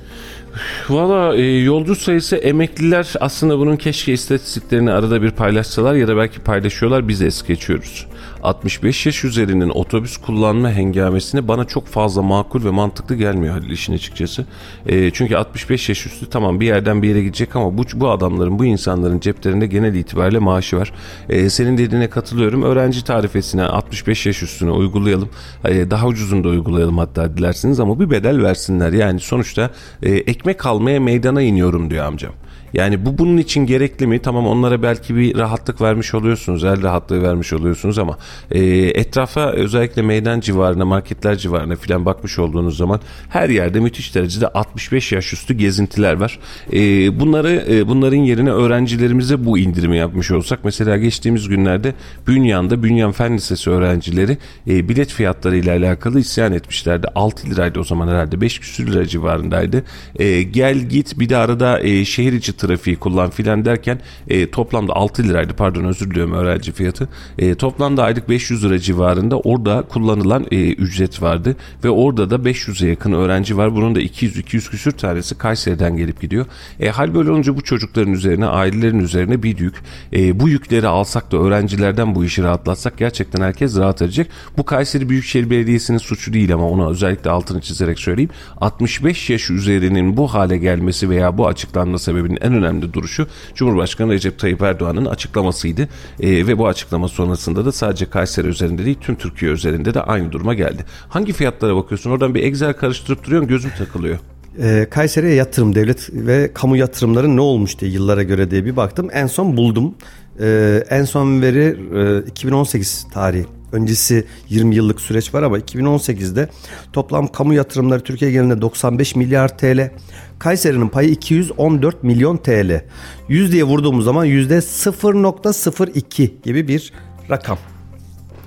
[SPEAKER 1] Valla e, yolcu sayısı emekliler aslında bunun keşke istatistiklerini arada bir paylaşsalar ya da belki paylaşıyorlar biz es geçiyoruz. 65 yaş üzerinin otobüs kullanma hengamesini bana çok fazla makul ve mantıklı gelmiyor Halil işin açıkçası. E, çünkü 65 yaş üstü tamam bir yerden bir yere gidecek ama bu, bu adamların bu insanların ceplerinde genel itibariyle maaşı var. E, senin dediğine katılıyorum. Öğrenci tarifesine 65 yaş üstüne uygulayalım. E, daha ucuzunu da uygulayalım hatta dilersiniz ama bir bedel versinler. Yani sonuçta e, ekmek almaya meydana iniyorum diyor amcam. Yani bu bunun için gerekli mi? Tamam onlara belki bir rahatlık vermiş oluyorsunuz, el rahatlığı vermiş oluyorsunuz ama e, etrafa özellikle meydan civarına, marketler civarına filan bakmış olduğunuz zaman her yerde müthiş derecede 65 yaş üstü gezintiler var. E, bunları e, bunların yerine öğrencilerimize bu indirimi yapmış olsak mesela geçtiğimiz günlerde Bünyan'da Bünyan Fen Lisesi öğrencileri e, bilet fiyatları ile alakalı isyan etmişlerdi. 6 liraydı o zaman herhalde 5 küsür lira civarındaydı. E, gel git bir de arada e, şehir içi trafiği kullan filan derken e, toplamda 6 liraydı pardon özür diliyorum öğrenci fiyatı. E, toplamda aylık 500 lira civarında orada kullanılan e, ücret vardı ve orada da 500'e yakın öğrenci var. Bunun da 200-200 küsür tanesi Kayseri'den gelip gidiyor. E, hal böyle olunca bu çocukların üzerine ailelerin üzerine bir yük. E, bu yükleri alsak da öğrencilerden bu işi rahatlatsak gerçekten herkes rahat edecek. Bu Kayseri Büyükşehir Belediyesi'nin suçu değil ama ona özellikle altını çizerek söyleyeyim. 65 yaş üzerinin bu hale gelmesi veya bu açıklanma sebebinin en en önemli duruşu Cumhurbaşkanı Recep Tayyip Erdoğan'ın açıklamasıydı. E, ve bu açıklama sonrasında da sadece Kayseri üzerinde değil tüm Türkiye üzerinde de aynı duruma geldi. Hangi fiyatlara bakıyorsun? Oradan bir Excel karıştırıp duruyorsun gözüm takılıyor.
[SPEAKER 2] E, Kayseri'ye yatırım, devlet ve kamu yatırımları ne olmuş diye yıllara göre diye bir baktım. En son buldum. E, en son veri e, 2018 tarihi. Öncesi 20 yıllık süreç var ama 2018'de toplam kamu yatırımları Türkiye genelinde 95 milyar TL. Kayseri'nin payı 214 milyon TL. Yüzdeye vurduğumuz zaman yüzde 0.02 gibi bir rakam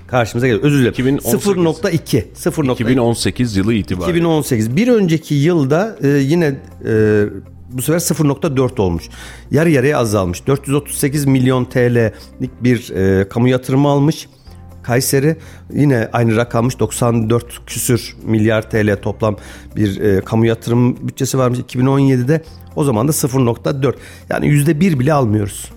[SPEAKER 2] karşımıza geliyor. Özür dilerim.
[SPEAKER 1] 2018.
[SPEAKER 2] 0.2. 0.2.
[SPEAKER 1] 2018 yılı itibariyle.
[SPEAKER 2] 2018. Bir önceki yılda e, yine e, bu sefer 0.4 olmuş. Yarı yarıya azalmış. 438 milyon TL'lik bir e, kamu yatırımı almış. Kayseri yine aynı rakammış 94 küsür milyar TL toplam bir e, kamu yatırım bütçesi varmış 2017'de. O zaman da 0.4 yani yüzde bir bile almıyoruz.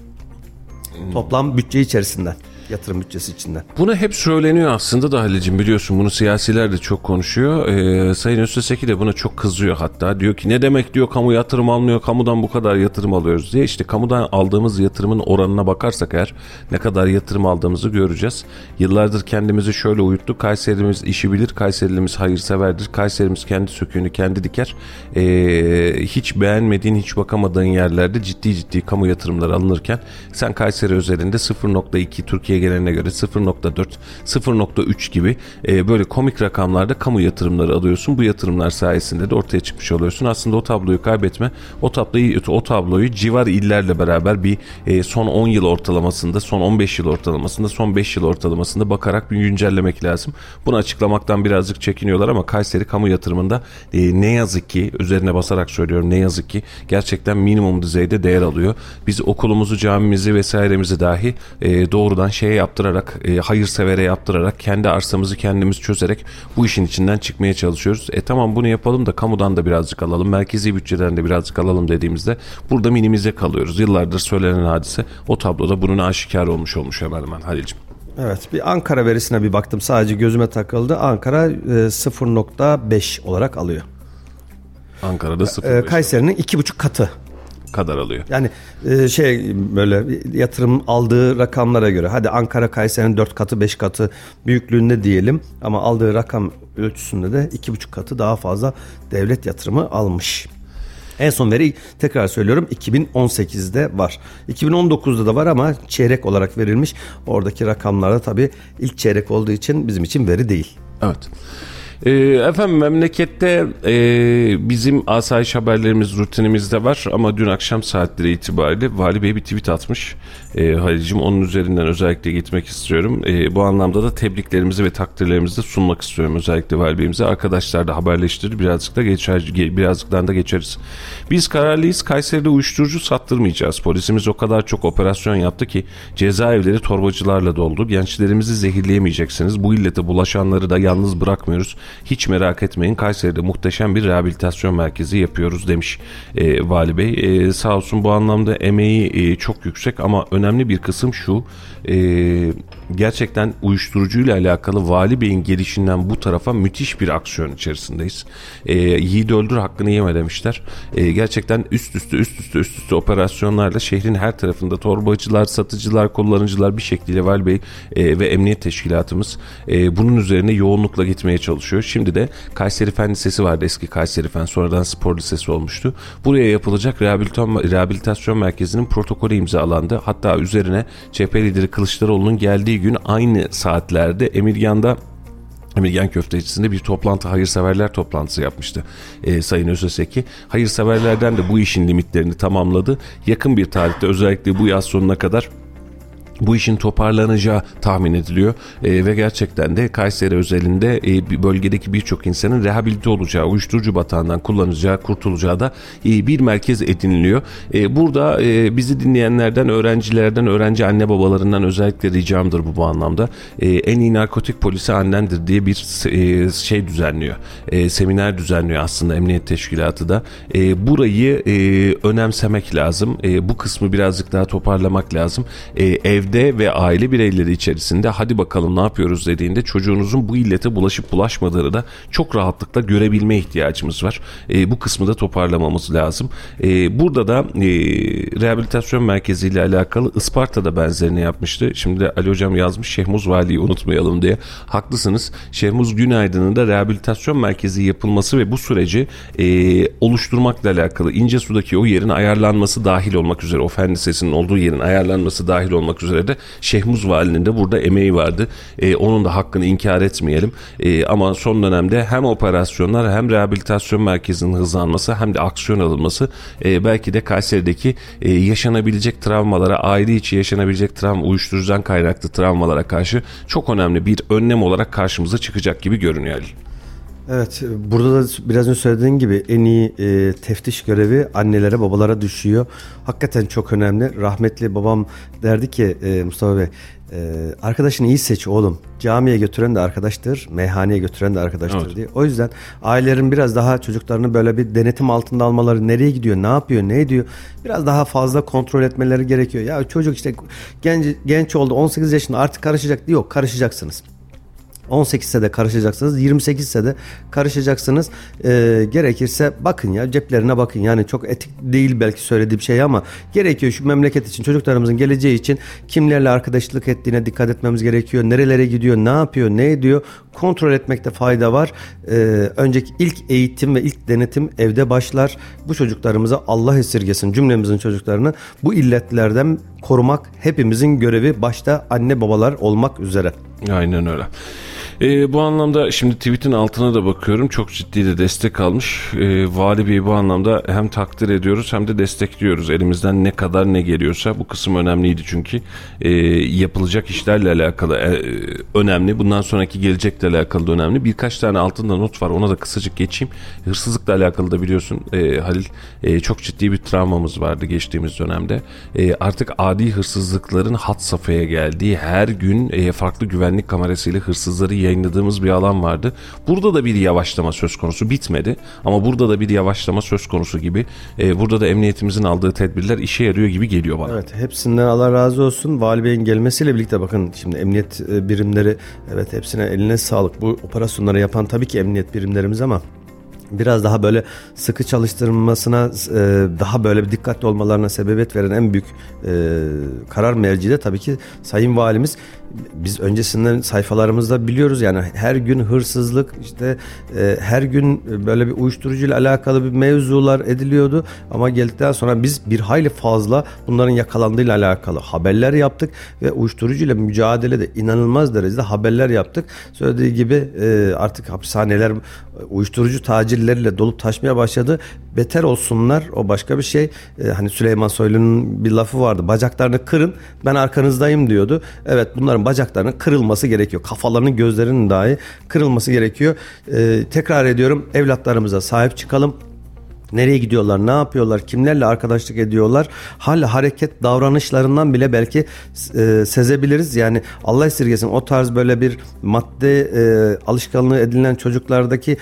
[SPEAKER 2] Toplam bütçe içerisinden yatırım bütçesi içinden.
[SPEAKER 1] Buna hep söyleniyor aslında da Halil'cim biliyorsun bunu siyasiler de çok konuşuyor. Ee, Sayın Özteseki de buna çok kızıyor hatta. Diyor ki ne demek diyor kamu yatırım almıyor, kamudan bu kadar yatırım alıyoruz diye. İşte kamudan aldığımız yatırımın oranına bakarsak eğer ne kadar yatırım aldığımızı göreceğiz. Yıllardır kendimizi şöyle uyuttuk. Kayserimiz işi bilir, Kayserimiz hayırseverdir. Kayserimiz kendi söküğünü kendi diker. Ee, hiç beğenmediğin, hiç bakamadığın yerlerde ciddi ciddi kamu yatırımları alınırken sen Kayseri özelinde 0.2 Türkiye geneline göre 0.4, 0.3 gibi e, böyle komik rakamlarda kamu yatırımları alıyorsun. Bu yatırımlar sayesinde de ortaya çıkmış oluyorsun. Aslında o tabloyu kaybetme, o tabloyu o tabloyu civar illerle beraber bir e, son 10 yıl ortalamasında, son 15 yıl ortalamasında, son 5 yıl ortalamasında bakarak bir güncellemek lazım. Bunu açıklamaktan birazcık çekiniyorlar ama Kayseri kamu yatırımında e, ne yazık ki üzerine basarak söylüyorum ne yazık ki gerçekten minimum düzeyde değer alıyor. Biz okulumuzu, camimizi vesairemizi dahi e, doğrudan şeye yaptırarak, e, hayırsevere yaptırarak, kendi arsamızı kendimiz çözerek bu işin içinden çıkmaya çalışıyoruz. E tamam bunu yapalım da kamudan da birazcık alalım, merkezi bütçeden de birazcık alalım dediğimizde burada minimize kalıyoruz. Yıllardır söylenen hadise o tabloda bunun aşikar olmuş olmuş hemen hemen Halil'cim.
[SPEAKER 2] Evet bir Ankara verisine bir baktım sadece gözüme takıldı. Ankara e, 0.5 olarak alıyor.
[SPEAKER 1] Ankara'da 0
[SPEAKER 2] E, Kayseri'nin 2,5 katı.
[SPEAKER 1] Kadar alıyor.
[SPEAKER 2] Yani e, şey böyle yatırım aldığı rakamlara göre hadi Ankara Kayseri'nin 4 katı 5 katı büyüklüğünde diyelim ama aldığı rakam ölçüsünde de 2,5 katı daha fazla devlet yatırımı almış. En son veri tekrar söylüyorum 2018'de var. 2019'da da var ama çeyrek olarak verilmiş. Oradaki rakamlarda tabii ilk çeyrek olduğu için bizim için veri değil.
[SPEAKER 1] Evet. Ee, efendim memlekette e, bizim asayiş haberlerimiz rutinimizde var ama dün akşam saatleri itibariyle Vali Bey bir tweet atmış. E, Halil'cim onun üzerinden özellikle gitmek istiyorum. E, bu anlamda da tebriklerimizi ve takdirlerimizi de sunmak istiyorum özellikle Vali Bey'imize. Arkadaşlar da haberleştirir birazcık da geçer, ge- birazcıktan da geçeriz. Biz kararlıyız Kayseri'de uyuşturucu sattırmayacağız. Polisimiz o kadar çok operasyon yaptı ki cezaevleri torbacılarla doldu. Gençlerimizi zehirleyemeyeceksiniz. Bu illete bulaşanları da yalnız bırakmıyoruz. Hiç merak etmeyin Kayseri'de muhteşem bir rehabilitasyon merkezi yapıyoruz demiş e, Vali Bey. E, sağ olsun bu anlamda emeği e, çok yüksek ama önemli bir kısım şu. E, gerçekten uyuşturucuyla alakalı Vali Bey'in gelişinden bu tarafa müthiş bir aksiyon içerisindeyiz. E, yiğidi öldür hakkını yeme demişler. E, gerçekten üst üste üst üste üst üste operasyonlarla şehrin her tarafında torbacılar, satıcılar, kullanıcılar bir şekilde Vali Bey e, ve emniyet teşkilatımız e, bunun üzerine yoğunlukla gitmeye çalışıyor. Şimdi de Kayseri Fen Lisesi vardı eski Kayseri Fen sonradan spor lisesi olmuştu. Buraya yapılacak rehabilitasyon, merkezinin protokolü imzalandı. Hatta üzerine CHP lideri Kılıçdaroğlu'nun geldiği gün aynı saatlerde Emirgan'da Emirgan Köftecisi'nde bir toplantı hayırseverler toplantısı yapmıştı e, Sayın Özeseki. Hayırseverlerden de bu işin limitlerini tamamladı. Yakın bir tarihte özellikle bu yaz sonuna kadar bu işin toparlanacağı tahmin ediliyor E, ve gerçekten de Kayseri özelinde e, bölgedeki birçok insanın rehabilite olacağı, uyuşturucu batağından kullanacağı, kurtulacağı da e, bir merkez ediniliyor. E, burada e, bizi dinleyenlerden, öğrencilerden, öğrenci anne babalarından özellikle ricamdır bu bu anlamda. E, en iyi narkotik polisi annendir diye bir e, şey düzenliyor. E, seminer düzenliyor aslında Emniyet Teşkilatı da. E, burayı e, önemsemek lazım. E, bu kısmı birazcık daha toparlamak lazım. E, evde evde ve aile bireyleri içerisinde hadi bakalım ne yapıyoruz dediğinde çocuğunuzun bu illete bulaşıp bulaşmadığını da çok rahatlıkla görebilme ihtiyacımız var. E, bu kısmı da toparlamamız lazım. E, burada da e, rehabilitasyon merkeziyle alakalı Isparta'da benzerini yapmıştı. Şimdi de Ali Hocam yazmış Şehmuz Vali'yi unutmayalım diye. Haklısınız. Şehmuz Günaydın'ın da rehabilitasyon merkezi yapılması ve bu süreci e, oluşturmakla alakalı ince sudaki o yerin ayarlanması dahil olmak üzere o fen lisesinin olduğu yerin ayarlanması dahil olmak üzere de Şehmuz Vali'nin de burada emeği vardı. E, onun da hakkını inkar etmeyelim. E, ama son dönemde hem operasyonlar hem rehabilitasyon merkezinin hızlanması hem de aksiyon alınması e, belki de Kayseri'deki e, yaşanabilecek travmalara, aile içi yaşanabilecek travma, uyuşturucudan kaynaklı travmalara karşı çok önemli bir önlem olarak karşımıza çıkacak gibi görünüyor.
[SPEAKER 2] Evet burada da biraz önce söylediğin gibi en iyi e, teftiş görevi annelere babalara düşüyor. Hakikaten çok önemli. Rahmetli babam derdi ki e, Mustafa Bey e, arkadaşını iyi seç oğlum. Camiye götüren de arkadaştır, meyhaneye götüren de arkadaştır
[SPEAKER 1] Evet.
[SPEAKER 2] diye. O yüzden ailelerin biraz daha çocuklarını böyle bir denetim altında almaları, nereye gidiyor, ne yapıyor, ne ediyor biraz daha fazla kontrol etmeleri gerekiyor. Ya çocuk işte genç genç oldu 18 yaşında artık karışacak diyor. Yok karışacaksınız. 18'se de karışacaksınız, 28'se de karışacaksınız. Ee, gerekirse bakın ya ceplerine bakın. Yani çok etik değil belki söylediğim şey ama gerekiyor şu memleket için, çocuklarımızın geleceği için kimlerle arkadaşlık ettiğine dikkat etmemiz gerekiyor. Nerelere gidiyor, ne yapıyor, ne ediyor kontrol etmekte fayda var. Ee, önceki ilk eğitim ve ilk denetim evde başlar. Bu çocuklarımıza Allah esirgesin cümlemizin çocuklarını bu illetlerden korumak hepimizin görevi başta anne babalar olmak üzere.
[SPEAKER 1] Aynen öyle. Ee, bu anlamda şimdi tweetin altına da bakıyorum. Çok ciddi de destek almış. Ee, Vali Bey'i bu anlamda hem takdir ediyoruz hem de destekliyoruz. Elimizden ne kadar ne geliyorsa bu kısım önemliydi çünkü. Ee, yapılacak işlerle alakalı e, önemli. Bundan sonraki gelecekle alakalı da önemli. Birkaç tane altında not var. Ona da kısacık geçeyim. Hırsızlıkla alakalı da biliyorsun e, Halil e, çok ciddi bir travmamız vardı geçtiğimiz dönemde. E, artık adi hırsızlıkların hat safhaya geldiği her gün e, farklı güvenlik kamerasıyla hırsızları yayınladığımız bir alan vardı. Burada da bir yavaşlama söz konusu bitmedi ama burada da bir yavaşlama söz konusu gibi. E, burada da emniyetimizin aldığı tedbirler işe yarıyor gibi geliyor bana.
[SPEAKER 2] Evet hepsinden Allah razı olsun. Vali Bey'in gelmesiyle birlikte bakın şimdi emniyet e, birimleri evet hepsine eline sağlık. Bu operasyonları yapan tabii ki emniyet birimlerimiz ama biraz daha böyle sıkı çalıştırılmasına e, daha böyle bir dikkatli olmalarına sebebiyet veren en büyük e, karar merci de tabii ki Sayın Valimiz biz öncesinden sayfalarımızda biliyoruz yani her gün hırsızlık işte e, her gün böyle bir uyuşturucuyla alakalı bir mevzular ediliyordu ama geldikten sonra biz bir hayli fazla bunların yakalandığıyla alakalı haberler yaptık ve uyuşturucuyla mücadelede inanılmaz derecede haberler yaptık. Söylediği gibi e, artık hapishaneler uyuşturucu tacirleriyle dolup taşmaya başladı. Beter olsunlar o başka bir şey. E, hani Süleyman Soylu'nun bir lafı vardı. Bacaklarını kırın ben arkanızdayım diyordu. Evet bunların bacaklarının kırılması gerekiyor. Kafalarının gözlerinin dahi kırılması gerekiyor. E, tekrar ediyorum evlatlarımıza sahip çıkalım. Nereye gidiyorlar, ne yapıyorlar, kimlerle arkadaşlık ediyorlar, hal, hareket, davranışlarından bile belki e, sezebiliriz. Yani Allah esirgesin o tarz böyle bir madde e, alışkanlığı edinilen çocuklardaki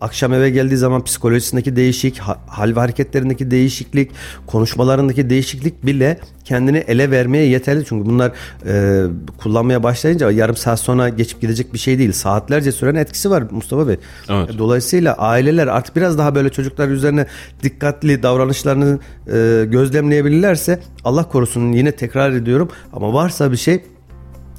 [SPEAKER 2] akşam eve geldiği zaman psikolojisindeki değişik, ha- hal ve hareketlerindeki değişiklik, konuşmalarındaki değişiklik bile kendini ele vermeye yeterli. Çünkü bunlar e, kullanmaya başlayınca yarım saat sonra geçip gidecek bir şey değil. Saatlerce süren etkisi var Mustafa Bey.
[SPEAKER 1] Evet.
[SPEAKER 2] Dolayısıyla aileler artık biraz daha böyle çocuklar üzerine dikkatli davranışlarını e, gözlemleyebilirlerse Allah korusun yine tekrar ediyorum ama varsa bir şey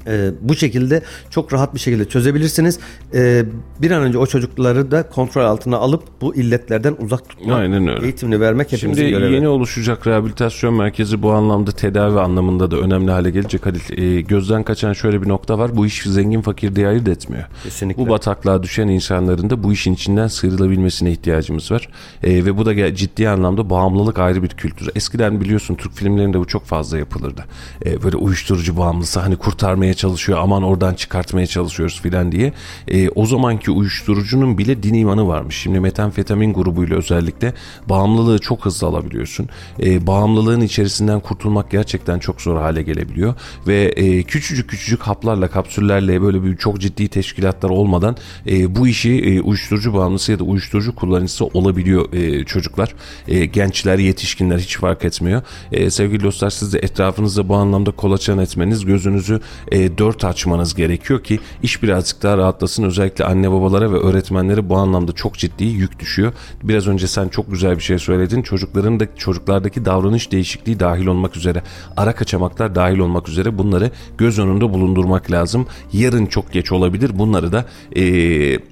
[SPEAKER 2] e, bu şekilde çok rahat bir şekilde çözebilirsiniz. E, bir an önce o çocukları da kontrol altına alıp bu illetlerden uzak tutma
[SPEAKER 1] Aynen öyle.
[SPEAKER 2] eğitimini vermek hepimizin
[SPEAKER 1] Şimdi
[SPEAKER 2] görevi.
[SPEAKER 1] yeni oluşacak rehabilitasyon merkezi bu anlamda tedavi anlamında da önemli hale gelecek Halil. E, gözden kaçan şöyle bir nokta var. Bu iş zengin fakir diye ayırt etmiyor.
[SPEAKER 2] Kesinlikle.
[SPEAKER 1] Bu bataklığa düşen insanların da bu işin içinden sıyrılabilmesine ihtiyacımız var. E, ve bu da ciddi anlamda bağımlılık ayrı bir kültür. Eskiden biliyorsun Türk filmlerinde bu çok fazla yapılırdı. E, böyle uyuşturucu bağımlısı hani kurtarmaya çalışıyor aman oradan çıkartmaya çalışıyoruz filan diye. E, o zamanki uyuşturucunun bile din imanı varmış. Şimdi metamfetamin grubuyla özellikle bağımlılığı çok hızlı alabiliyorsun. E, bağımlılığın içerisinden kurtulmak gerçekten çok zor hale gelebiliyor ve e, küçücük küçücük haplarla kapsüllerle böyle bir çok ciddi teşkilatlar olmadan e, bu işi e, uyuşturucu bağımlısı ya da uyuşturucu kullanıcısı olabiliyor e, çocuklar. E, gençler, yetişkinler hiç fark etmiyor. E, sevgili dostlar siz de etrafınızda bu anlamda kolaçan etmeniz, gözünüzü e, dört açmanız gerekiyor ki iş birazcık daha rahatlasın. Özellikle anne babalara ve öğretmenlere bu anlamda çok ciddi yük düşüyor. Biraz önce sen çok güzel bir şey söyledin. Çocukların da çocuklardaki davranış değişikliği dahil olmak üzere, ara kaçamaklar dahil olmak üzere bunları göz önünde bulundurmak lazım. Yarın çok geç olabilir. Bunları da e,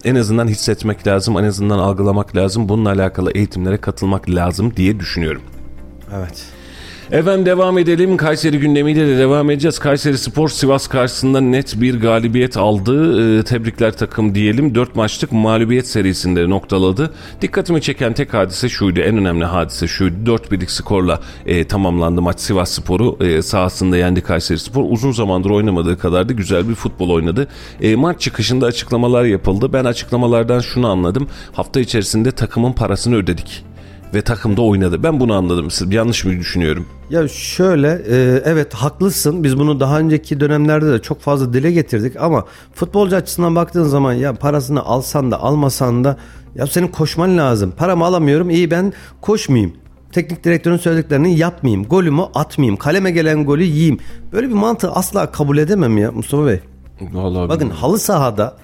[SPEAKER 1] en azından hissetmek lazım, en azından algılamak lazım. Bununla alakalı eğitimlere katılmak lazım diye düşünüyorum.
[SPEAKER 2] Evet.
[SPEAKER 1] Efendim devam edelim. Kayseri gündemiyle de devam edeceğiz. Kayseri Spor Sivas karşısında net bir galibiyet aldı. Ee, tebrikler takım diyelim. 4 maçlık mağlubiyet serisinde noktaladı. Dikkatimi çeken tek hadise şuydu. En önemli hadise şuydu. 4 birlik skorla e, tamamlandı maç. Sivas Spor'u e, sahasında yendi Kayseri Spor. Uzun zamandır oynamadığı kadar da güzel bir futbol oynadı. E, maç çıkışında açıklamalar yapıldı. Ben açıklamalardan şunu anladım. Hafta içerisinde takımın parasını ödedik ve takımda oynadı. Ben bunu anladım. Siz yanlış mı düşünüyorum?
[SPEAKER 2] Ya şöyle e, evet haklısın. Biz bunu daha önceki dönemlerde de çok fazla dile getirdik ama futbolcu açısından baktığın zaman ya parasını alsan da almasan da ya senin koşman lazım. Paramı alamıyorum. iyi ben koşmayayım. Teknik direktörün söylediklerini yapmayayım. Golümü atmayayım. Kaleme gelen golü yiyeyim. Böyle bir mantığı asla kabul edemem ya Mustafa Bey.
[SPEAKER 1] Vallahi
[SPEAKER 2] Bakın halı sahada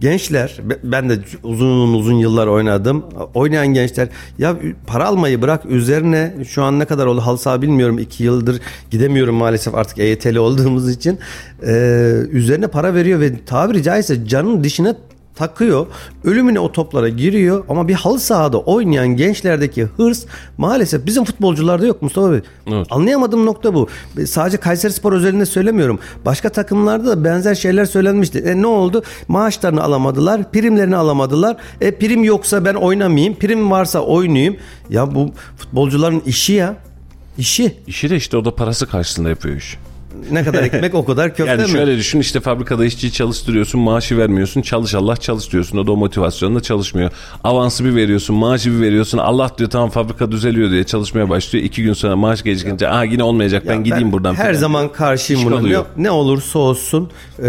[SPEAKER 2] gençler ben de uzun uzun yıllar oynadım. Oynayan gençler ya para almayı bırak üzerine şu an ne kadar oldu halı saha bilmiyorum. iki yıldır gidemiyorum maalesef artık EYT'li olduğumuz için. Ee, üzerine para veriyor ve tabiri caizse canın dişine takıyor. Ölümüne o toplara giriyor ama bir halı sahada oynayan gençlerdeki hırs maalesef bizim futbolcularda yok Mustafa Bey.
[SPEAKER 1] Evet.
[SPEAKER 2] Anlayamadığım nokta bu. Sadece Kayseri Spor özelinde söylemiyorum. Başka takımlarda da benzer şeyler söylenmişti. E ne oldu? Maaşlarını alamadılar, primlerini alamadılar. E prim yoksa ben oynamayayım, prim varsa oynayayım. Ya bu futbolcuların işi ya. İşi.
[SPEAKER 1] İşi de işte o da parası karşılığında yapıyor iş.
[SPEAKER 2] Ne kadar ekmek o kadar köfte
[SPEAKER 1] Yani
[SPEAKER 2] mi?
[SPEAKER 1] şöyle düşün işte fabrikada işçiyi çalıştırıyorsun maaşı vermiyorsun çalış Allah çalış diyorsun o da o motivasyonla çalışmıyor. Avansı bir veriyorsun maaşı bir veriyorsun Allah diyor tamam fabrika düzeliyor diye çalışmaya başlıyor. iki gün sonra maaş gecikince aa yine olmayacak ben
[SPEAKER 2] Ya
[SPEAKER 1] gideyim buradan.
[SPEAKER 2] Her
[SPEAKER 1] falan.
[SPEAKER 2] zaman karşıyım buna. Ne, ne olursa olsun. e,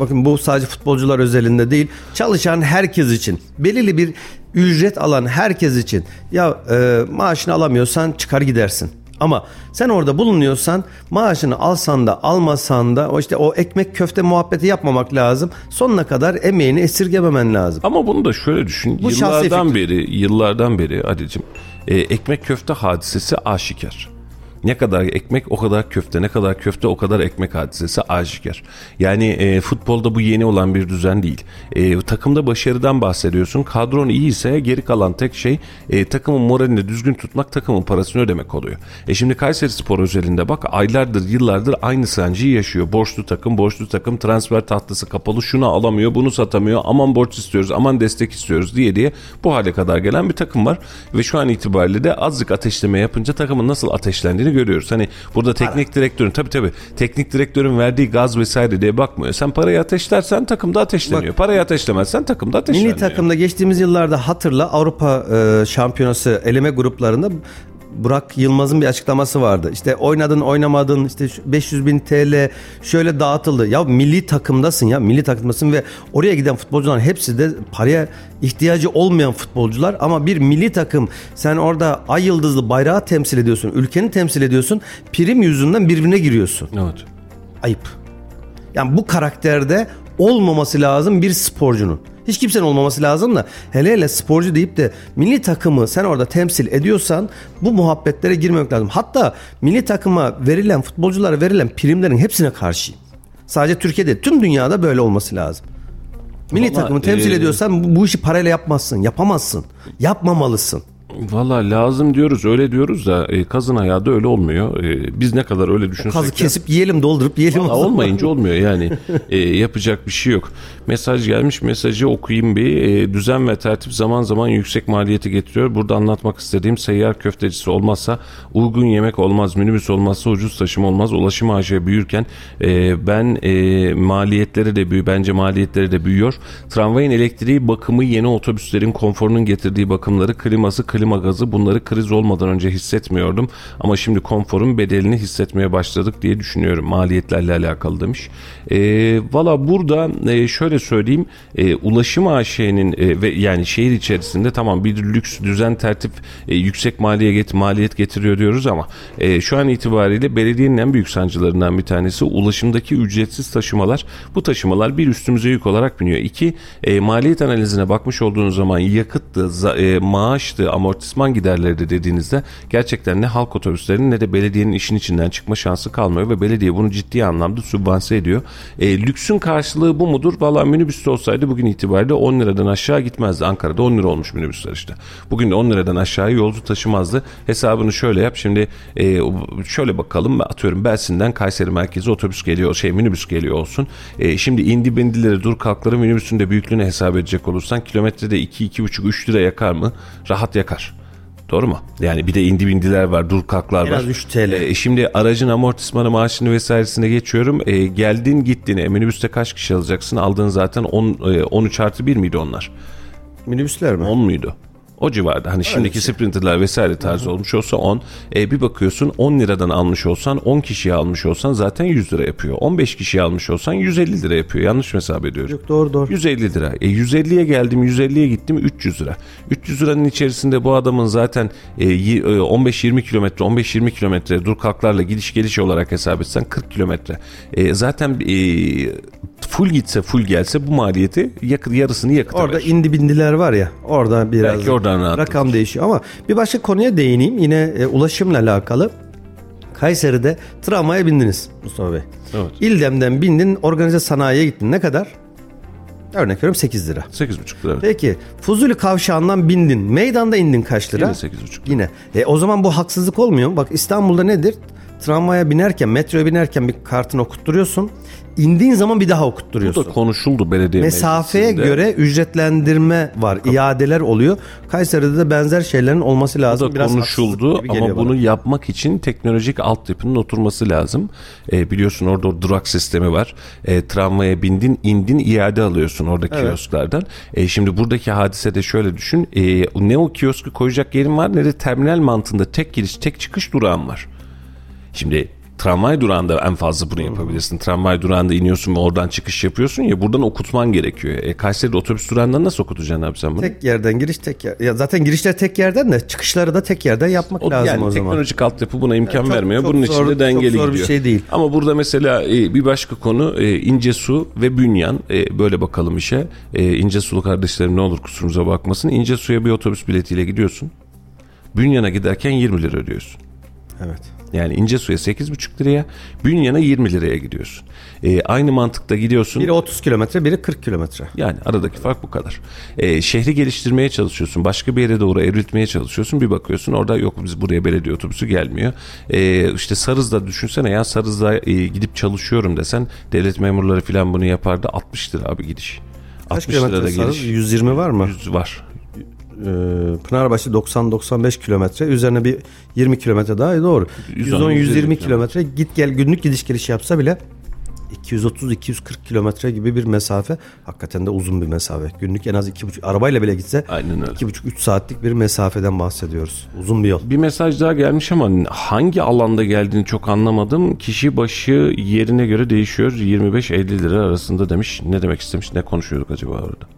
[SPEAKER 2] bakın bu sadece futbolcular özelinde değil. Çalışan herkes için. Belirli bir ücret alan herkes için. Ya e, maaşını alamıyorsan çıkar gidersin. Ama sen orada bulunuyorsan maaşını alsan da almasan da o işte o ekmek köfte muhabbeti yapmamak lazım. Sonuna kadar emeğini esirgememen lazım.
[SPEAKER 1] Ama bunu da şöyle düşün.
[SPEAKER 2] Bu
[SPEAKER 1] yıllardan beri, yıllardan beri Adicim, e, ekmek köfte hadisesi aşikar. Ne kadar ekmek o kadar köfte, ne kadar köfte o kadar ekmek hadisesi aşikar. Yani e, futbolda bu yeni olan bir düzen değil. E, takımda başarıdan bahsediyorsun. Kadron iyi ise geri kalan tek şey e, takımın moralini düzgün tutmak, takımın parasını ödemek oluyor. E şimdi Kayseri Spor özelinde bak aylardır, yıllardır aynı sancıyı yaşıyor. Borçlu takım, borçlu takım transfer tahtası kapalı, şunu alamıyor, bunu satamıyor. Aman borç istiyoruz, aman destek istiyoruz diye diye bu hale kadar gelen bir takım var. Ve şu an itibariyle de azıcık ateşleme yapınca takımın nasıl ateşlendiğini görüyoruz. Hani burada teknik direktörün tabii tabii teknik direktörün verdiği gaz vesaire diye bakmıyor. Sen parayı ateşlersen takımda ateşleniyor. parayı ateşlemezsen takımda ateşleniyor.
[SPEAKER 2] Milli takımda geçtiğimiz yıllarda hatırla Avrupa e, Şampiyonası eleme gruplarında Burak Yılmaz'ın bir açıklaması vardı. İşte oynadın oynamadın işte şu 500 bin TL şöyle dağıtıldı. Ya milli takımdasın ya milli takımdasın ve oraya giden futbolcuların hepsi de paraya ihtiyacı olmayan futbolcular ama bir milli takım sen orada ay yıldızlı bayrağı temsil ediyorsun ülkeni temsil ediyorsun prim yüzünden birbirine giriyorsun
[SPEAKER 1] Evet.
[SPEAKER 2] ayıp. Yani bu karakterde olmaması lazım bir sporcunun. Hiç kimsenin olmaması lazım da hele hele sporcu deyip de milli takımı sen orada temsil ediyorsan bu muhabbetlere girmemek lazım. Hatta milli takıma verilen futbolculara verilen primlerin hepsine karşıyım. Sadece Türkiye'de tüm dünyada böyle olması lazım. Milli
[SPEAKER 1] Vallahi,
[SPEAKER 2] takımı temsil
[SPEAKER 1] e,
[SPEAKER 2] ediyorsan bu işi parayla yapmazsın, yapamazsın, yapmamalısın.
[SPEAKER 1] Valla lazım diyoruz öyle diyoruz da e, kazın ayağı da öyle olmuyor. E, biz ne kadar öyle düşünsek
[SPEAKER 2] Kazı kesip yiyelim doldurup yiyelim.
[SPEAKER 1] Valla olmayınca olmuyor yani E, yapacak bir şey yok. Mesaj gelmiş mesajı okuyayım bir E, düzen ve tertip zaman zaman yüksek maliyeti getiriyor. Burada anlatmak istediğim seyyar köftecisi olmazsa uygun yemek olmaz minibüs olmazsa ucuz taşıma olmaz ulaşım ağacı büyürken e, ben e, maliyetleri de büyü bence maliyetleri de büyüyor. Tramvayın elektriği bakımı yeni otobüslerin konforunun getirdiği bakımları kliması klima gazı bunları kriz olmadan önce hissetmiyordum ama şimdi konforun bedelini hissetmeye başladık diye düşünüyorum maliyetlerle alakalı demiş. E, Valla burada e, şöyle söyleyeyim e, ulaşım AŞ'nin e, ve yani şehir içerisinde tamam bir lüks düzen tertip e, yüksek maliyet get maliyet getiriyor diyoruz ama e, şu an itibariyle belediyenin en büyük sancılarından bir tanesi ulaşımdaki ücretsiz taşımalar. Bu taşımalar bir üstümüze yük olarak biniyor. İki e, maliyet analizine bakmış olduğunuz zaman yakıttı, za- e, maaştı, amortisman giderleri de dediğinizde gerçekten ne halk otobüslerinin ne de belediyenin işin içinden çıkma şansı kalmıyor ve belediye bunu ciddi anlamda sübvanse ediyor. E, lüksün karşılığı bu mudur? Valla minibüste olsaydı bugün itibariyle 10 liradan aşağı gitmezdi. Ankara'da 10 lira olmuş minibüsler işte. Bugün de 10 liradan aşağı yolcu taşımazdı. Hesabını şöyle yap. Şimdi e, şöyle bakalım. Atıyorum Belsin'den Kayseri merkezi otobüs geliyor. Şey minibüs geliyor olsun. E, şimdi indi bindileri dur kalkları minibüsün de büyüklüğünü hesap edecek olursan kilometrede 2 2,5 3 lira yakar mı? Rahat yakar. Doğru mu? Yani bir de indi bindiler var, dur kalklar
[SPEAKER 2] En
[SPEAKER 1] var.
[SPEAKER 2] az 3 TL.
[SPEAKER 1] E, şimdi aracın amortismanı maaşını vesairesine geçiyorum. E, geldin gittin. E, minibüste kaç kişi alacaksın? Aldığın zaten 10, e, 13 artı 1 miydi onlar?
[SPEAKER 2] Minibüsler mi?
[SPEAKER 1] 10 muydu? O civarda. Hani şimdiki sprinterler vesaire tarzı olmuş olsa 10. E, bir bakıyorsun 10 liradan almış olsan 10 kişiye almış olsan zaten 100 lira yapıyor. 15 kişiye almış olsan 150 lira yapıyor. Yanlış mı hesap ediyorum?
[SPEAKER 2] Yok doğru doğru.
[SPEAKER 1] 150 lira. E 150'ye geldim 150'ye gittim 300 lira. 300 liranın içerisinde bu adamın zaten e, y- e, 15-20 kilometre 15-20 kilometre dur kalklarla gidiş geliş olarak hesap etsen 40 kilometre. E, zaten e, full gitse full gelse bu maliyeti yakıt, yarısını yakıta
[SPEAKER 2] Orada indi bindiler var ya orada biraz
[SPEAKER 1] Belki oradan
[SPEAKER 2] rakam değişiyor ama bir başka konuya değineyim yine e, ulaşımla alakalı. Kayseri'de tramvaya bindiniz Mustafa Bey.
[SPEAKER 1] Evet.
[SPEAKER 2] İldem'den bindin organize sanayiye gittin ne kadar? Örnek veriyorum 8 lira.
[SPEAKER 1] 8,5 lira. evet.
[SPEAKER 2] Peki Fuzuli kavşağından bindin. Meydanda indin kaç lira?
[SPEAKER 1] Yine 8,5 lira.
[SPEAKER 2] Yine. E, o zaman bu haksızlık olmuyor mu? Bak İstanbul'da nedir? Tramvaya binerken, metroya binerken bir kartını okutturuyorsun. İndiğin zaman bir daha
[SPEAKER 1] Bu
[SPEAKER 2] okutturuyorsun.
[SPEAKER 1] da konuşuldu belediye
[SPEAKER 2] Mesafeye
[SPEAKER 1] meclisinde.
[SPEAKER 2] göre ücretlendirme var, iadeler oluyor. Kayseri'de de benzer şeylerin olması
[SPEAKER 1] Bu
[SPEAKER 2] lazım.
[SPEAKER 1] da
[SPEAKER 2] Biraz
[SPEAKER 1] konuşuldu ama
[SPEAKER 2] geliyor
[SPEAKER 1] bunu
[SPEAKER 2] bana.
[SPEAKER 1] yapmak için teknolojik altyapının oturması lazım. E, biliyorsun orada o durak sistemi var. E, tramvaya bindin, indin, iade alıyorsun orada kiosklardan. E, şimdi buradaki hadise de şöyle düşün. E, ne o kioski koyacak yerin var ne de terminal mantığında tek giriş, tek çıkış durağın var. Şimdi tramvay durağında en fazla bunu yapabilirsin. Tramvay durağında iniyorsun ve oradan çıkış yapıyorsun ya buradan okutman gerekiyor. E, Kayseri'de otobüs durağından nasıl okutacaksın abi sen bunu?
[SPEAKER 2] Tek yerden giriş tek yer. Ya zaten girişler tek yerden de çıkışları da tek yerden yapmak
[SPEAKER 1] O,
[SPEAKER 2] lazım
[SPEAKER 1] yani
[SPEAKER 2] o zaman.
[SPEAKER 1] teknolojik altyapı buna imkan
[SPEAKER 2] çok-
[SPEAKER 1] vermiyor.
[SPEAKER 2] çok
[SPEAKER 1] Bunun
[SPEAKER 2] zor-
[SPEAKER 1] için de dengeli
[SPEAKER 2] çok zor bir
[SPEAKER 1] gidiyor.
[SPEAKER 2] şey değil.
[SPEAKER 1] Ama burada mesela e, bir başka konu e, ince su ve bünyan. E, böyle bakalım işe. E, ince sulu kardeşlerim ne olur kusurumuza bakmasın. İnce suya bir otobüs biletiyle gidiyorsun. Bünyana giderken 20 lira ödüyorsun.
[SPEAKER 2] Evet.
[SPEAKER 1] Yani ince suya 8,5 liraya, bünyana 20 liraya gidiyorsun. E, aynı mantıkta gidiyorsun.
[SPEAKER 2] Biri 30 kilometre, biri 40 kilometre.
[SPEAKER 1] Yani aradaki fark bu kadar. Ee, şehri geliştirmeye çalışıyorsun. Başka bir yere doğru evriltmeye çalışıyorsun. Bir bakıyorsun orada yok biz buraya belediye otobüsü gelmiyor. Ee, işte Sarız'da düşünsene ya Sarız'da e, gidip çalışıyorum desen devlet memurları falan bunu yapardı. 60 lira abi gidiş.
[SPEAKER 2] Kaç
[SPEAKER 1] 60 lira da
[SPEAKER 2] kilometre Sarız?
[SPEAKER 1] geliş.
[SPEAKER 2] 120 var mı?
[SPEAKER 1] 100 var.
[SPEAKER 2] Ee, Pınarbaşı 90-95 kilometre. Üzerine bir 20 kilometre daha doğru.
[SPEAKER 1] 110,
[SPEAKER 2] 110-120 kilometre. Git gel günlük gidiş geliş yapsa bile 230-240 kilometre gibi bir mesafe. Hakikaten de uzun bir mesafe. Günlük en az 2,5 arabayla bile gitse
[SPEAKER 1] Aynen öyle.
[SPEAKER 2] 2,5-3 saatlik bir mesafeden bahsediyoruz. Uzun bir yol.
[SPEAKER 1] Bir mesaj daha gelmiş ama hangi alanda geldiğini çok anlamadım. Kişi başı yerine göre değişiyor. 25-50 lira arasında demiş. Ne demek istemiş? Ne konuşuyorduk acaba orada?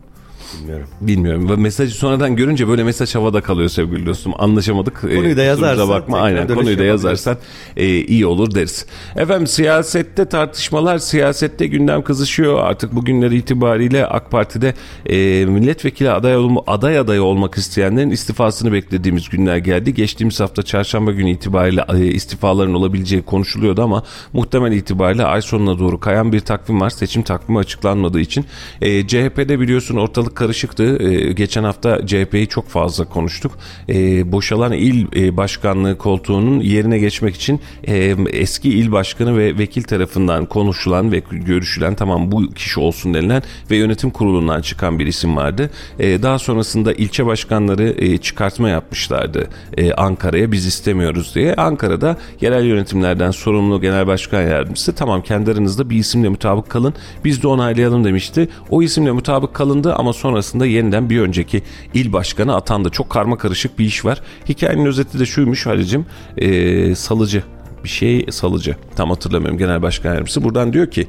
[SPEAKER 2] Bilmiyorum.
[SPEAKER 1] Bilmiyorum. Mesajı sonradan görünce böyle mesaj havada kalıyor sevgili dostum. Anlaşamadık.
[SPEAKER 2] Konuyu da yazarsan
[SPEAKER 1] bakma. Aynen konuyu da yazarsan e, iyi olur deriz. Efendim siyasette tartışmalar, siyasette gündem kızışıyor. Artık bugünler itibariyle AK Parti'de e, milletvekili aday, olma, aday adayı olmak isteyenlerin istifasını beklediğimiz günler geldi. Geçtiğimiz hafta çarşamba günü itibariyle e, istifaların olabileceği konuşuluyordu ama muhtemel itibariyle ay sonuna doğru kayan bir takvim var. Seçim takvimi açıklanmadığı için. E, CHP'de biliyorsun ortalık karışıktı. E, geçen hafta CHP'yi çok fazla konuştuk. E, boşalan il e, başkanlığı koltuğunun yerine geçmek için e, eski il başkanı ve vekil tarafından konuşulan ve görüşülen tamam bu kişi olsun denilen ve yönetim kurulundan çıkan bir isim vardı. E, daha sonrasında ilçe başkanları e, çıkartma yapmışlardı e, Ankara'ya biz istemiyoruz diye. Ankara'da yerel yönetimlerden sorumlu genel başkan yardımcısı tamam kendi aranızda bir isimle mutabık kalın biz de onaylayalım demişti. O isimle mutabık kalındı ama sonrasında yeniden bir önceki il başkanı atandı. Çok karma karışık bir iş var. Hikayenin özeti de şuymuş Halicim e, salıcı bir şey salıcı tam hatırlamıyorum genel başkan yardımcısı buradan diyor ki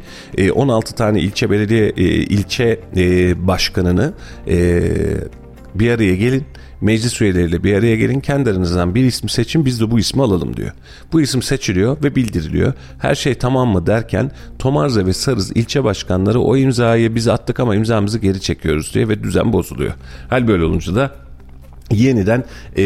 [SPEAKER 1] 16 tane ilçe belediye ilçe başkanını bir araya gelin meclis üyeleriyle bir araya gelin kendi aranızdan bir ismi seçin biz de bu ismi alalım diyor. Bu isim seçiliyor ve bildiriliyor. Her şey tamam mı derken Tomarza ve Sarız ilçe başkanları o imzayı biz attık ama imzamızı geri çekiyoruz diye ve düzen bozuluyor. Hal böyle olunca da yeniden e,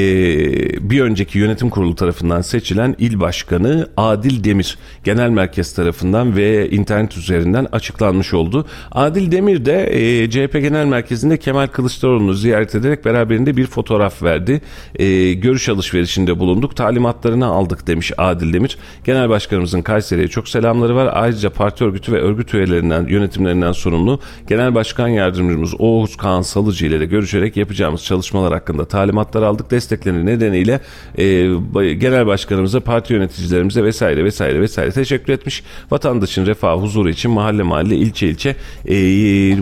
[SPEAKER 1] bir önceki yönetim kurulu tarafından seçilen il başkanı Adil Demir genel merkez tarafından ve internet üzerinden açıklanmış oldu. Adil Demir de e, CHP genel merkezinde Kemal Kılıçdaroğlu'nu ziyaret ederek beraberinde bir fotoğraf verdi. E, görüş alışverişinde bulunduk. Talimatlarını aldık demiş Adil Demir. Genel başkanımızın Kayseri'ye çok selamları var. Ayrıca parti örgütü ve örgüt üyelerinden yönetimlerinden sorumlu genel başkan yardımcımız Oğuz Kaan Salıcı ile de görüşerek yapacağımız çalışmalar hakkında talimatlar aldık. Destekleri nedeniyle e, genel başkanımıza, parti yöneticilerimize vesaire vesaire vesaire teşekkür etmiş. Vatandaşın refah huzuru için mahalle mahalle, ilçe ilçe e,